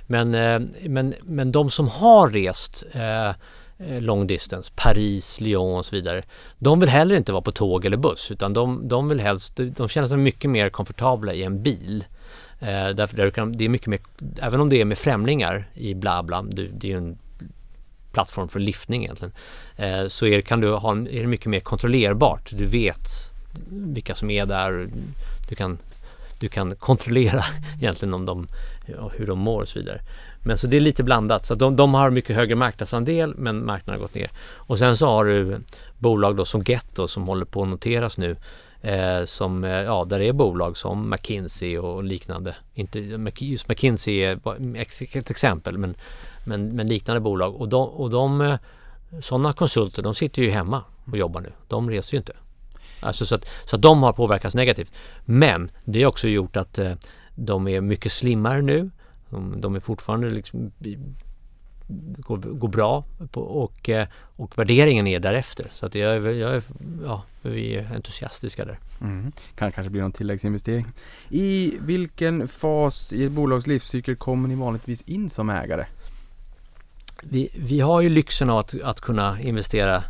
Men, eh, men, men de som har rest eh, Eh, long distance, Paris, Lyon och så vidare. De vill heller inte vara på tåg eller buss utan de, de vill helst, de känner sig mycket mer komfortabla i en bil. Eh, därför där kan, det är mycket mer, även om det är med främlingar i Blabla, det, det är ju en plattform för liftning egentligen, eh, så är, kan du ha, är det mycket mer kontrollerbart. Du vet vilka som är där, du kan, du kan kontrollera <laughs> egentligen om de, hur de mår och så vidare. Men så det är lite blandat. Så de, de har mycket högre marknadsandel men marknaden har gått ner. Och sen så har du bolag då som Getto som håller på att noteras nu. Eh, som, eh, ja, där är bolag som McKinsey och liknande. Inte, just McKinsey är ett exempel men, men, men liknande bolag. Och de, och de eh, sådana konsulter de sitter ju hemma och jobbar nu. De reser ju inte. Alltså så att, så att de har påverkats negativt. Men det har också gjort att eh, de är mycket slimmare nu. De, är fortfarande liksom går, går bra på, och, eh, och värderingen är därefter. Så att jag, är, jag är, ja, vi är entusiastiska där. Mm. Kan kanske bli någon tilläggsinvestering. I vilken fas i ett bolags livscykel kommer ni vanligtvis in som ägare? Vi, vi har ju lyxen av att, att kunna investera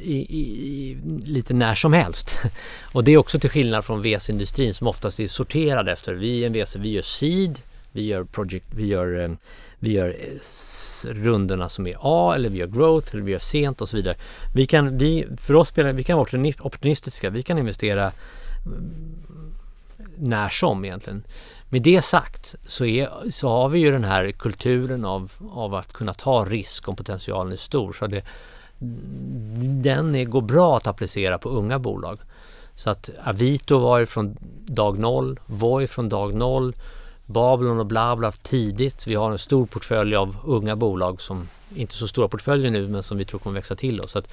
i, i, i, lite när som helst. <laughs> Och det är också till skillnad från VC-industrin som oftast är sorterad efter. Vi är en VC, vi gör seed, vi gör project, vi gör, eh, vi gör eh, rundorna som är A eller vi gör growth eller vi gör sent och så vidare. Vi kan, vi, för oss spelar, vi kan vara opportunistiska, vi kan investera mm, när som egentligen. Med det sagt så, är, så har vi ju den här kulturen av, av att kunna ta risk om potentialen är stor. Så det, den är, går bra att applicera på unga bolag. Så att Avito var ju från dag noll, Voi från dag noll, Babylon och Blabla tidigt. Vi har en stor portfölj av unga bolag som inte så stora portföljer nu men som vi tror kommer växa till oss. Så att,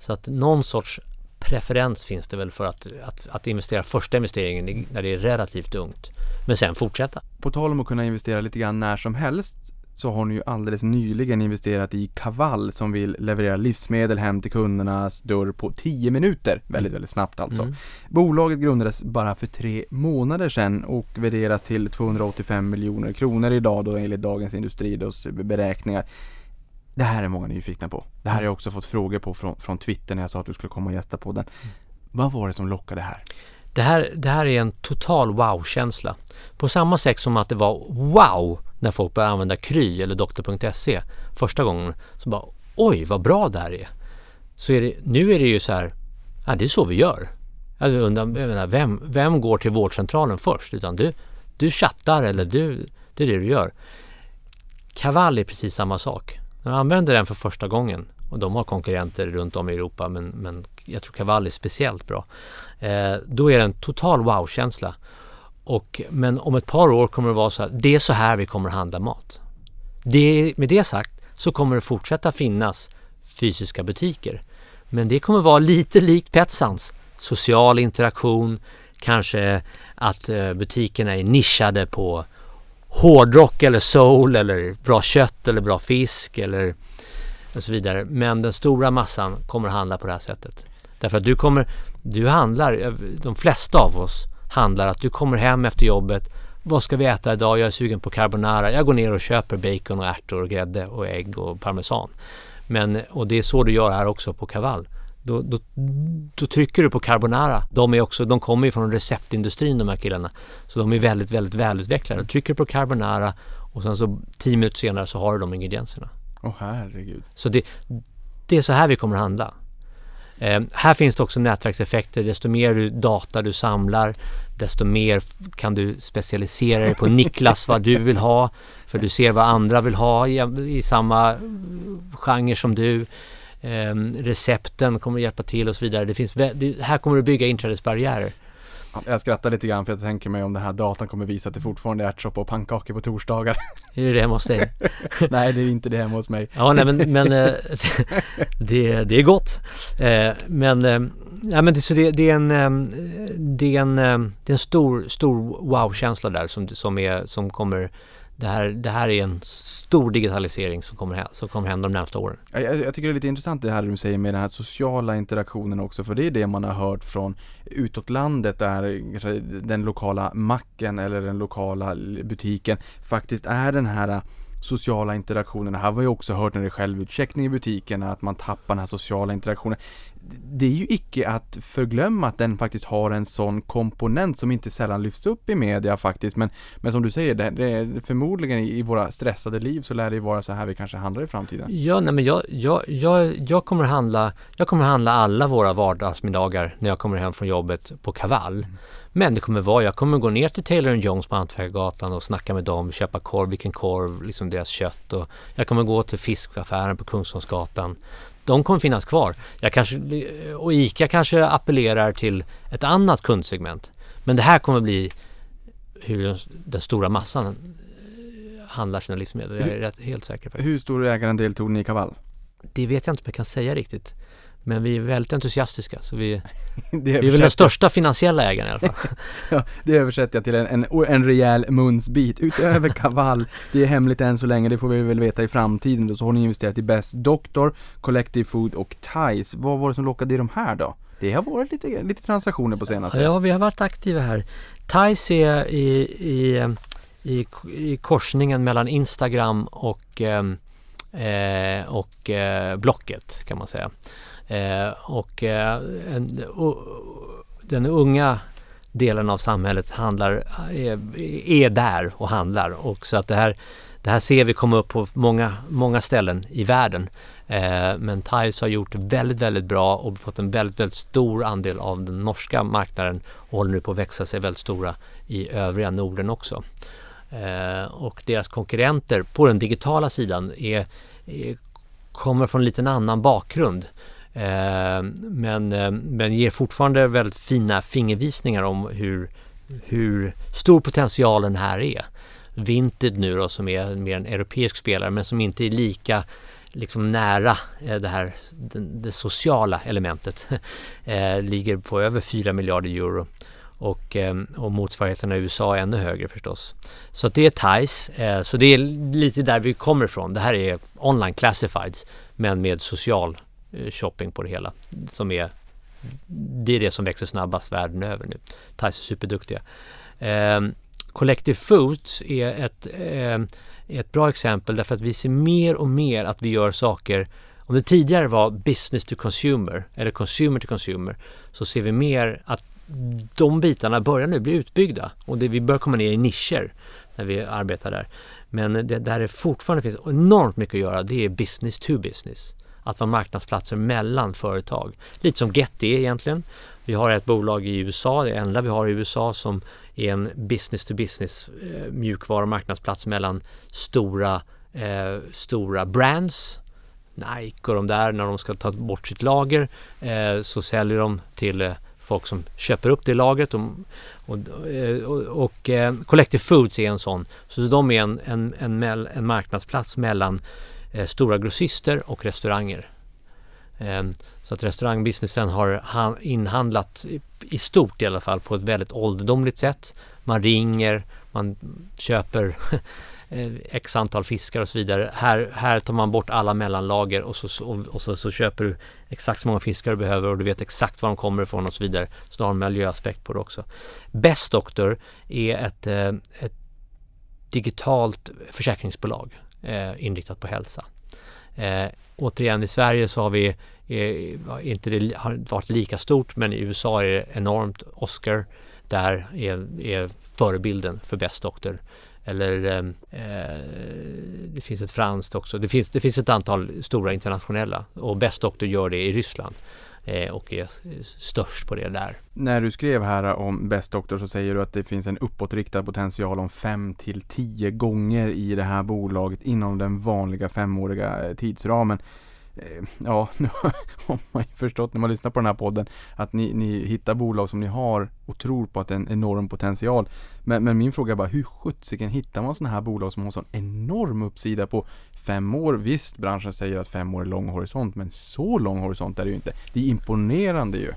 så att någon sorts preferens finns det väl för att, att, att investera första investeringen när det är relativt ungt. Men sen fortsätta. På tal om att kunna investera lite grann när som helst så har ni ju alldeles nyligen investerat i Kaval som vill leverera livsmedel hem till kundernas dörr på 10 minuter. Väldigt, väldigt snabbt alltså. Mm. Bolaget grundades bara för tre månader sedan och värderas till 285 miljoner kronor idag då enligt Dagens Industri då beräkningar. Det här är många nyfikna på. Det här har jag också fått frågor på från, från Twitter när jag sa att du skulle komma och gästa på den. Vad var det som lockade här? Det här, det här är en total wow-känsla. På samma sätt som att det var wow när folk började använda Kry eller doktor.se första gången. Så bara oj vad bra det här är. Så är det, nu är det ju så här, ja det är så vi gör. Alltså, jag undrar, jag menar, vem, vem går till vårdcentralen först? Utan du, du chattar eller du, det är det du gör. Kaval är precis samma sak. När man använder den för första gången och de har konkurrenter runt om i Europa men, men jag tror Kaval är speciellt bra. Eh, då är det en total wow-känsla. Och, men om ett par år kommer det vara så här, det är så här vi kommer handla mat. Det, med det sagt så kommer det fortsätta finnas fysiska butiker. Men det kommer vara lite likt Petsans. Social interaktion, kanske att eh, butikerna är nischade på hårdrock eller soul eller bra kött eller bra fisk eller och så vidare. Men den stora massan kommer handla på det här sättet. Därför att du kommer, du handlar, eh, de flesta av oss handlar att du kommer hem efter jobbet. Vad ska vi äta idag? Jag är sugen på carbonara. Jag går ner och köper bacon och ärtor och grädde och ägg och parmesan. Men, och det är så du gör här också på Kaval. Då, då, då, trycker du på carbonara. De, är också, de kommer ju från receptindustrin de här killarna. Så de är väldigt, väldigt välutvecklade. Du trycker på carbonara och sen så tio minuter senare så har du de ingredienserna. Åh oh, herregud. Så det, det är så här vi kommer att handla. Eh, här finns det också nätverkseffekter. Desto mer du data du samlar, desto mer kan du specialisera dig på <laughs> Niklas vad du vill ha. För du ser vad andra vill ha i, i samma genre som du. Eh, recepten kommer att hjälpa till och så vidare. Det finns, det, här kommer du bygga inträdesbarriärer. Jag skrattar lite grann för jag tänker mig om den här datan kommer visa att det fortfarande är ärtsoppa och pannkakor på torsdagar. <laughs> Är det hemma hos dig? <laughs> nej, det är inte det hemma hos mig. Ja, nej men, men eh, <laughs> det, det är gott. Eh, men, eh, ja, men det, så det, det, är en, det är en, det är en stor, stor wow-känsla där som, som, är, som kommer det här, det här är en stor digitalisering som kommer, som kommer hända de närmsta åren. Jag, jag, tycker det är lite intressant det här du säger med den här sociala interaktionen också för det är det man har hört från utåt landet där den lokala macken eller den lokala butiken faktiskt är den här sociala interaktionen. Här har vi också hört när det är självutcheckning i butikerna att man tappar den här sociala interaktionen det är ju icke att förglömma att den faktiskt har en sån komponent som inte sällan lyfts upp i media faktiskt. Men, men som du säger, det, det är förmodligen i, våra stressade liv så lär det vara så här vi kanske handlar i framtiden. Ja, nej men jag, jag, jag, jag kommer handla, jag kommer handla alla våra vardagsmiddagar när jag kommer hem från jobbet på Kaval. Mm. Men det kommer vara, jag kommer gå ner till Taylor Jones på Hantverkargatan och snacka med dem, köpa korv, vilken korv, liksom deras kött och jag kommer gå till fiskaffären på Kungsholmsgatan de kommer finnas kvar. Jag kanske, och ICA kanske appellerar till ett annat kundsegment. Men det här kommer bli hur den stora massan eh, handlar sina livsmedel. Jag är rätt, helt säker på det. Hur stor ägarandel tog ni i Kaval? Det vet jag inte om jag kan säga riktigt. Men vi är väldigt entusiastiska så vi, <laughs> vi är väl den största finansiella ägaren i alla fall. <laughs> ja, det översätter jag till en, en, en rejäl munsbit. Utöver Kaval, det är hemligt än så länge, det får vi väl veta i framtiden. Då, så har ni investerat i Best Doctor, Collective Food och Ties. Vad var det som lockade i de här då? Det har varit lite, lite transaktioner på senaste. Ja, vi har varit aktiva här. Ties är i, i, i, i korsningen mellan Instagram och, eh, och eh, Blocket kan man säga. Eh, och eh, en, och den unga delen av samhället handlar, är, är, där och handlar. Och så att det här, det här ser vi komma upp på många, många ställen i världen. Eh, men Thais har gjort väldigt, väldigt bra och fått en väldigt, väldigt stor andel av den norska marknaden och håller nu på att växa sig väldigt stora i övriga Norden också. Eh, och deras konkurrenter på den digitala sidan är, är kommer från en liten annan bakgrund. Eh, men, eh, men ger fortfarande väldigt fina fingervisningar om hur, hur stor potentialen här är. Vinted nu då som är mer en europeisk spelare men som inte är lika liksom nära eh, det här det, det sociala elementet. <laughs> ligger på över 4 miljarder euro och, och motsvarigheterna i USA är ännu högre förstås. Så det är TICE, så det är lite där vi kommer ifrån. Det här är online classifieds men med social Eh, shopping på det hela som är det är det som växer snabbast världen över nu. Thais är superduktiga. Eh, Collective Foods är ett, eh, ett bra exempel därför att vi ser mer och mer att vi gör saker om det tidigare var business to consumer eller consumer to consumer så ser vi mer att de bitarna börjar nu bli utbyggda och det, vi börjar komma ner i nischer när vi arbetar där. Men det, där det fortfarande finns enormt mycket att göra det är business to business. Att vara marknadsplatser mellan företag. Lite som Getty egentligen. Vi har ett bolag i USA, det enda vi har i USA som är en business to business eh, mjukvaru marknadsplats mellan stora, eh, stora brands Nike och de där när de ska ta bort sitt lager eh, så säljer de till eh, folk som köper upp det lagret och, och, eh, och, och eh, Collective Foods är en sån. Så de är en, en, en, en marknadsplats mellan Eh, stora grossister och restauranger. Eh, så att restaurangbusinessen har inhandlat i, stort i alla fall på ett väldigt ålderdomligt sätt. Man ringer, man köper <laughs> eh, x antal fiskar och så vidare. Här, här tar man bort alla mellanlager och så, och, och så, så, köper du exakt så många fiskar du behöver och du vet exakt var de kommer ifrån och så vidare. Så du har en miljöaspekt på det också. Best Doctor är ett, eh, ett digitalt försäkringsbolag eh, inriktat på hälsa. Eh, återigen i Sverige så har vi eh, inte det har varit lika stort men i USA är det enormt. Oscar där är, är förebilden för Best Doctor. Eller eh, eh, det finns ett franskt också. Det finns, det finns ett antal stora internationella och Best Doctor gör det i Ryssland Eh, och är störst på det där. När du skrev här om Best Doctor så säger du att det finns en uppåtriktad potential om 5 till 10 gånger i det här bolaget inom den vanliga femåriga eh, tidsramen. Eh, ja, <laughs> nu har man ju förstått när man lyssnar på den här podden att ni, ni hittar bolag som ni har och tror på att det är en enorm potential. Men, men min fråga är bara hur sjuttsiken hittar man sådana här bolag som har sån enorm uppsida på fem år? Visst, branschen säger att fem år är lång horisont, men så lång horisont är det ju inte. Det är imponerande ju.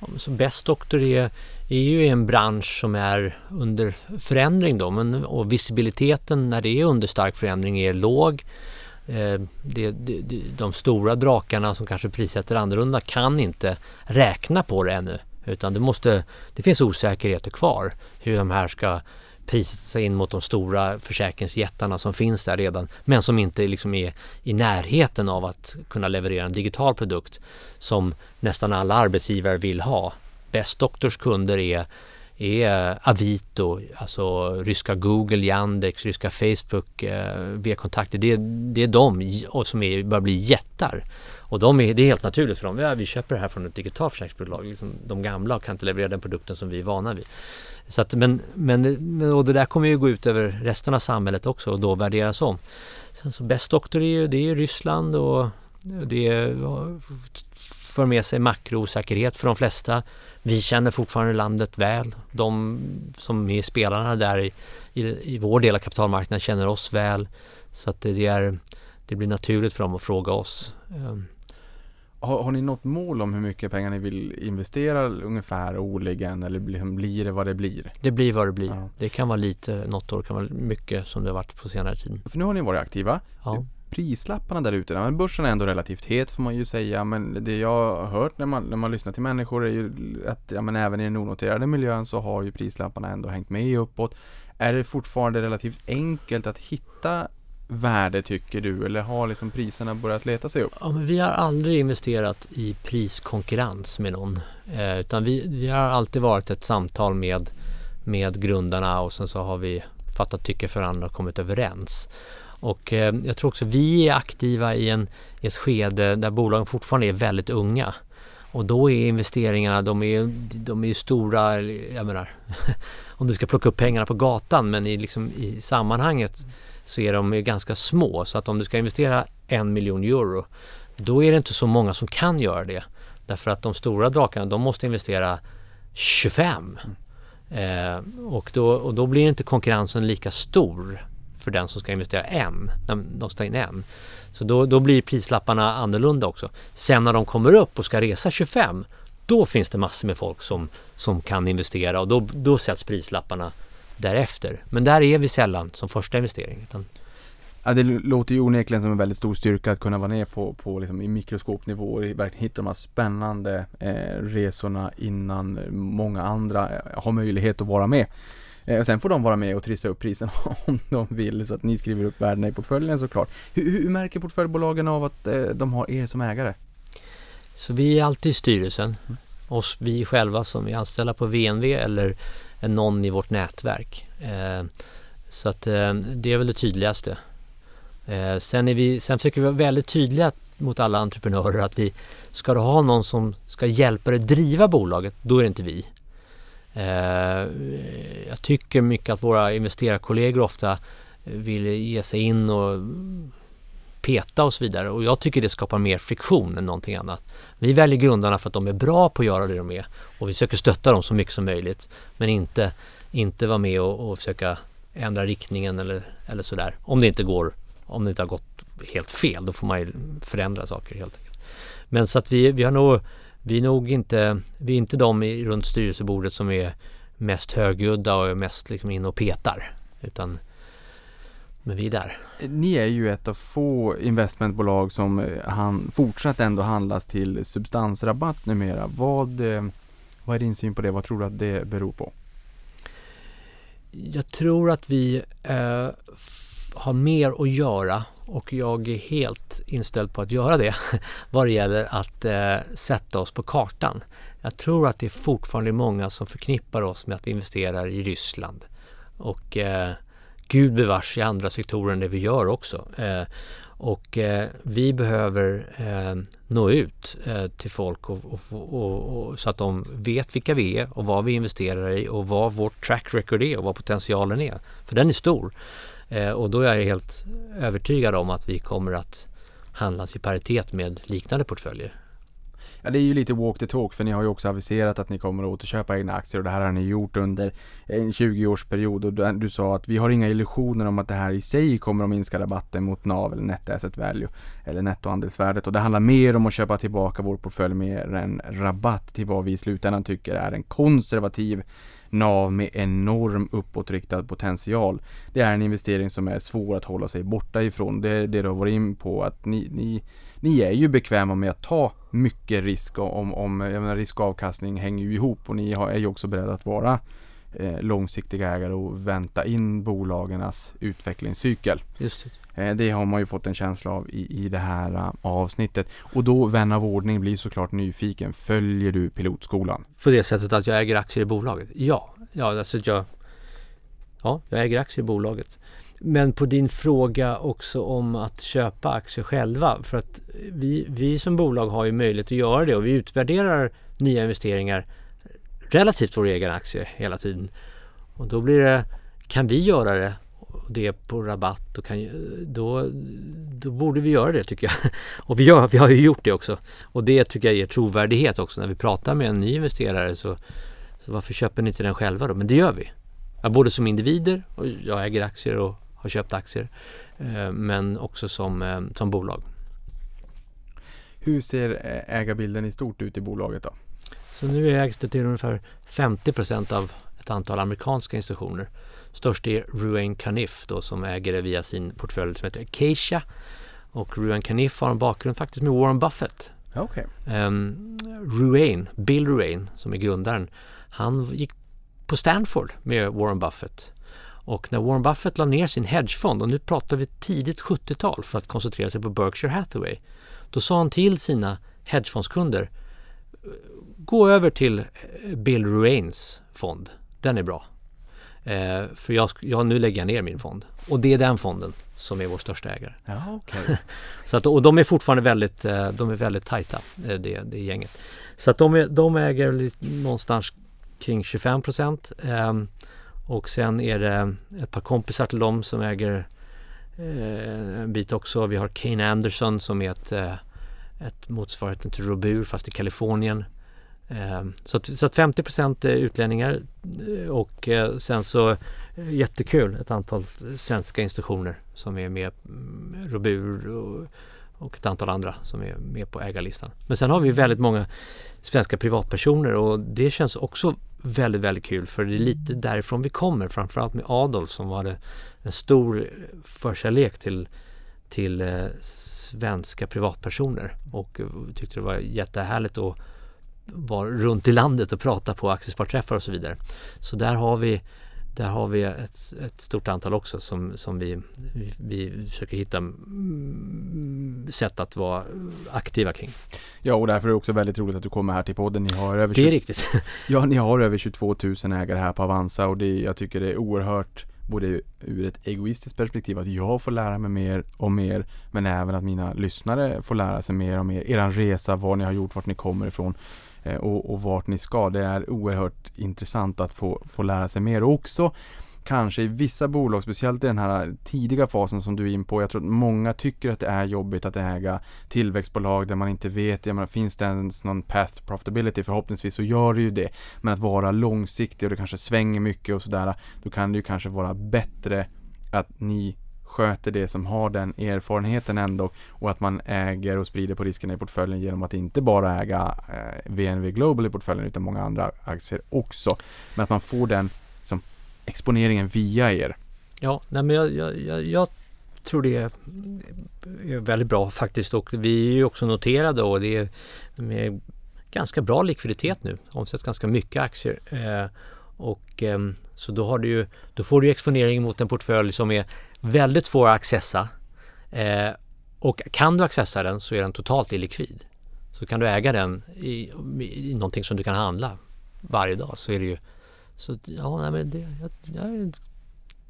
Ja, så Best Doctor är, är ju en bransch som är under förändring då, men, och visibiliteten när det är under stark förändring är låg. Eh, det, det, de stora drakarna som kanske prissätter annorlunda kan inte räkna på det ännu. Utan det, måste, det finns osäkerheter kvar hur de här ska prissätta sig in mot de stora försäkringsjättarna som finns där redan men som inte liksom är i närheten av att kunna leverera en digital produkt som nästan alla arbetsgivare vill ha. Best Doctors kunder är är Avito, alltså ryska Google, Yandex, ryska Facebook, eh, via kontakter. Det, det är de och som är, börjar bli jättar. Och de är, det är helt naturligt för dem. Ja, vi köper det här från ett digitalt försäkringsbolag. Liksom, de gamla kan inte leverera den produkten som vi är vana vid. Så att, men, men och det där kommer ju gå ut över resten av samhället också och då värderas om. Sen så Best Doctor är ju, det är Ryssland och det för med sig makroosäkerhet för de flesta. Vi känner fortfarande landet väl. De som är spelarna där i, i, i vår del av kapitalmarknaden känner oss väl. Så att det, är, det blir naturligt för dem att fråga oss. Ehm. Har, har, ni något mål om hur mycket pengar ni vill investera ungefär årligen eller blir det vad det blir? Det blir vad det blir. Ja. Det kan vara lite, något år kan vara mycket som det har varit på senare tid. För nu har ni varit aktiva. Ja prislapparna där ute. Men börsen är ändå relativt het får man ju säga. Men det jag har hört när man, när man lyssnar till människor är ju att ja, men även i den onoterade miljön så har ju prislapparna ändå hängt med uppåt. Är det fortfarande relativt enkelt att hitta värde tycker du? Eller har liksom priserna börjat leta sig upp? Ja, men vi har aldrig investerat i priskonkurrens med någon. Eh, utan vi, vi har alltid varit ett samtal med, med grundarna och sen så har vi fattat tycke för andra och kommit överens. Och eh, jag tror också vi är aktiva i, en, i ett skede där bolagen fortfarande är väldigt unga. Och då är investeringarna, de är, de är stora, jag menar, <laughs> om du ska plocka upp pengarna på gatan men i, liksom, i sammanhanget så är de ganska små. Så att om du ska investera en miljon euro då är det inte så många som kan göra det. Därför att de stora drakarna de måste investera 25. Mm. Eh, och, då, och då blir inte konkurrensen lika stor för den som ska investera en. De ska in en. Så då, då blir prislapparna annorlunda också. Sen när de kommer upp och ska resa 25 då finns det massor med folk som, som kan investera och då, då sätts prislapparna därefter. Men där är vi sällan som första investering. Utan Ja, det låter ju onekligen som en väldigt stor styrka att kunna vara ner på, på liksom i mikroskopnivå och verkligen hitta de här spännande eh, resorna innan många andra eh, har möjlighet att vara med. Eh, sen får de vara med och trissa upp priserna <laughs> om de vill så att ni skriver upp värdena i portföljen såklart. Hur, hur märker portföljbolagen av att eh, de har er som ägare? Så vi är alltid i styrelsen. Oss, vi själva som är anställda på VNV eller någon i vårt nätverk. Eh, så att eh, det är väl det tydligaste. Eh, sen, är vi, sen försöker vi vara väldigt tydliga mot alla entreprenörer att vi ska du ha någon som ska hjälpa dig driva bolaget, då är det inte vi. Eh, jag tycker mycket att våra investerarkollegor ofta vill ge sig in och peta och så vidare och jag tycker det skapar mer friktion än någonting annat. Vi väljer grundarna för att de är bra på att göra det de är och vi försöker stötta dem så mycket som möjligt men inte, inte vara med och, och försöka ändra riktningen eller, eller sådär. Om det inte går, om det inte har gått helt fel då får man ju förändra saker helt enkelt. Men så att vi, vi har nog, vi är nog inte, vi är inte de i, runt styrelsebordet som är mest högljudda och är mest liksom inne och petar. Utan, men vi är där. Ni är ju ett av få investmentbolag som eh, han, fortsatt ändå handlas till substansrabatt numera. Vad, eh, vad är din syn på det? Vad tror du att det beror på? Jag tror att vi eh, har mer att göra och jag är helt inställd på att göra det <laughs> vad det gäller att eh, sätta oss på kartan. Jag tror att det är fortfarande många som förknippar oss med att vi investerar i Ryssland och eh, Gud bevars i andra sektorer än det vi gör också. Eh, och eh, vi behöver eh, nå ut eh, till folk och, och, och, och, så att de vet vilka vi är och vad vi investerar i och vad vårt track record är och vad potentialen är. För den är stor. Eh, och då är jag helt övertygad om att vi kommer att handlas i paritet med liknande portföljer. Ja, det är ju lite walk the talk för ni har ju också aviserat att ni kommer att återköpa egna aktier och det här har ni gjort under en 20-årsperiod och du, du sa att vi har inga illusioner om att det här i sig kommer att minska rabatten mot NAV eller net asset value eller nettoandelsvärdet och det handlar mer om att köpa tillbaka vår portfölj med en rabatt till vad vi i slutändan tycker är en konservativ NAV med enorm uppåtriktad potential. Det är en investering som är svår att hålla sig borta ifrån. Det är det du har varit in på att ni, ni ni är ju bekväma med att ta mycket risk om, om jag menar risk och avkastning hänger ju ihop och ni är ju också beredda att vara eh, långsiktiga ägare och vänta in bolagens utvecklingscykel. Just det. Eh, det har man ju fått en känsla av i, i det här uh, avsnittet. Och då vän av ordning blir såklart nyfiken. Följer du pilotskolan? På det sättet att jag äger aktier i bolaget? Ja, ja alltså jag, ja, jag äger aktier i bolaget. Men på din fråga också om att köpa aktier själva. För att vi, vi som bolag har ju möjlighet att göra det och vi utvärderar nya investeringar relativt våra egna aktier hela tiden. Och då blir det, kan vi göra det det på rabatt och kan, då, då borde vi göra det tycker jag. <laughs> Och vi, gör, vi har ju gjort det också. Och det tycker jag ger trovärdighet också. När vi pratar med en ny investerare så, så varför köper ni inte den själva då? Men det gör vi. Både som individer, och jag äger aktier och har köpt aktier, eh, men också som, eh, som bolag. Hur ser eh, ägarbilden i stort ut i bolaget då? Så nu ägs det till ungefär 50% av ett antal amerikanska institutioner. Störst är Ruane Cunniff då som äger det via sin portfölj som heter Acacia. Och Ruane Cunniff har en bakgrund faktiskt med Warren Buffett. Okay. Um, Ruane, Bill Ruane som är grundaren, han gick på Stanford med Warren Buffett. Och när Warren Buffett la ner sin hedgefond, och nu pratar vi tidigt 70-tal för att koncentrera sig på Berkshire Hathaway, då sa han till sina hedgefondskunder Gå över till Bill Ruanes fond. Den är bra. Eh, för jag, jag, nu lägger jag ner min fond. Och det är den fonden som är vår största ägare. Ja, okay. <laughs> så att, och de är fortfarande väldigt, de är väldigt tajta, det, det gänget. Så att de, är, de äger någonstans kring 25 procent. Eh, och sen är det ett par kompisar till dem som äger eh, en bit också. Vi har Kane Anderson som är ett, eh, ett motsvarighet till Robur fast i Kalifornien. Eh, så, att, så att 50 procent är utlänningar och eh, sen så eh, jättekul ett antal svenska institutioner som är med. Mm, Robur och, och ett antal andra som är med på ägarlistan. Men sen har vi väldigt många svenska privatpersoner och det känns också väldigt, väldigt kul för det är lite därifrån vi kommer. Framförallt med Adolf som hade en stor förkärlek till, till eh, svenska privatpersoner och tyckte det var jättehärligt att vara runt i landet och prata på aktiesparträffar och så vidare. Så där har vi där har vi ett, ett stort antal också som, som vi, vi, vi försöker hitta mm, sätt att vara aktiva kring. Ja, och därför är det också väldigt roligt att du kommer här till podden. Ni har över Det är riktigt. <laughs> Ja, ni har över 22 000 ägare här på Avanza och det, jag tycker det är oerhört både ur ett egoistiskt perspektiv att jag får lära mig mer och mer men även att mina lyssnare får lära sig mer och mer. Eran resa, vad ni har gjort, vart ni kommer ifrån Eh, och, och vart ni ska. Det är oerhört intressant att få, få lära sig mer och också kanske i vissa bolag, speciellt i den här tidiga fasen som du är in på. Jag tror att många tycker att det är jobbigt att äga tillväxtbolag där man inte vet, jag menar, finns det ens någon path profitability? Förhoppningsvis så gör det ju det. Men att vara långsiktig och det kanske svänger mycket och sådär, då kan det ju kanske vara bättre att ni sköter det som har den erfarenheten ändå och att man äger och sprider på riskerna i portföljen genom att inte bara äga eh, VNV Global i portföljen utan många andra aktier också. Men att man får den exponeringen via er? Ja, nej men jag, jag, jag, jag tror det är, väldigt bra faktiskt och vi är ju också noterade och det är med ganska bra likviditet nu. Omsätts ganska mycket aktier. Eh, och eh, så då, har du ju, då får du exponering mot en portfölj som är väldigt svår att accessa. Eh, och kan du accessa den så är den totalt illikvid. Så kan du äga den i, i någonting som du kan handla varje dag så är det ju så ja, nej, men det, jag, jag,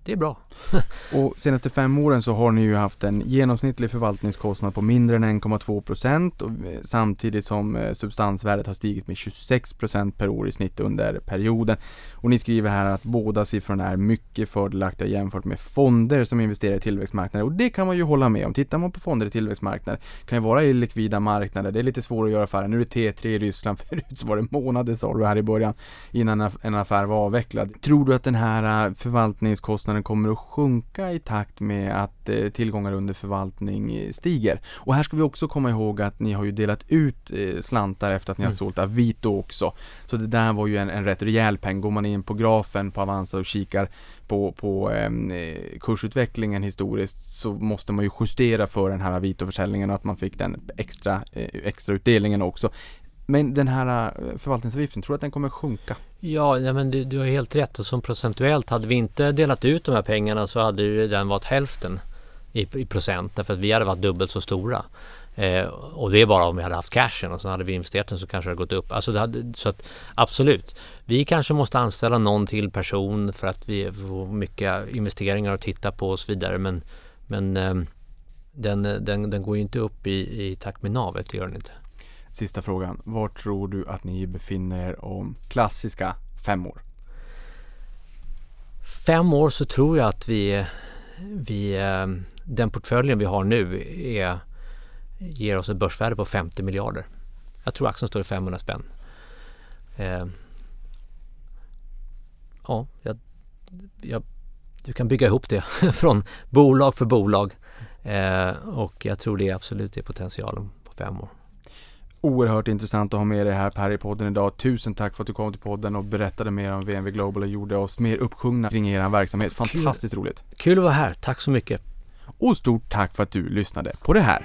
det är bra. <laughs> och senaste fem åren så har ni ju haft en genomsnittlig förvaltningskostnad på mindre än 1,2 procent eh, samtidigt som eh, substansvärdet har stigit med 26 procent per år i snitt under perioden. Och ni skriver här att båda siffrorna är mycket fördelaktiga jämfört med fonder som investerar i tillväxtmarknader och det kan man ju hålla med om. Tittar man på fonder i tillväxtmarknader kan ju vara i likvida marknader. Det är lite svårare att göra affärer. Nu är det T3 i Ryssland, <laughs> förut så var det månader sa du här i början innan en affär var avvecklad. Tror du att den här eh, förvaltningskostnaden kommer att sjunka i takt med att eh, tillgångar under förvaltning eh, stiger. Och här ska vi också komma ihåg att ni har ju delat ut eh, slantar efter att ni mm. har sålt Avito också. Så det där var ju en, en rätt rejäl peng. Går man in på grafen på Avanza och kikar på, på ehm, eh, kursutvecklingen historiskt så måste man ju justera för den här Avito-försäljningen och att man fick den extra, eh, extra utdelningen också. Men den här eh, förvaltningsavgiften, tror du att den kommer sjunka? Ja, ja men du, du har helt rätt. Och som procentuellt, hade vi inte delat ut de här pengarna så hade ju den varit hälften i, i procent. Därför att vi hade varit dubbelt så stora. Eh, och det är bara om vi hade haft cashen och så hade vi investerat den så kanske det hade gått upp. Alltså det hade, så att absolut. Vi kanske måste anställa någon till person för att vi får mycket investeringar att titta på och så vidare. Men, men eh, den, eh, den, den går ju inte upp i, i takt med navet, det gör den inte. Sista frågan. Var tror du att ni befinner er om klassiska fem år? Fem år så tror jag att vi, vi eh, den portföljen vi har nu är, ger oss ett börsvärde på 50 miljarder. Jag tror aktien står i 500 spänn. Eh, ja, jag, jag, du kan bygga ihop det <laughs> från bolag för bolag. Eh, och jag tror det absolut är potentialen på fem år oerhört intressant att ha med dig här på Harry-podden idag. Tusen tack för att du kom till podden och berättade mer om VNV Global och gjorde oss mer uppsjungna kring er verksamhet. Fantastiskt Kul. roligt. Kul att vara här. Tack så mycket. Och stort tack för att du lyssnade på det här.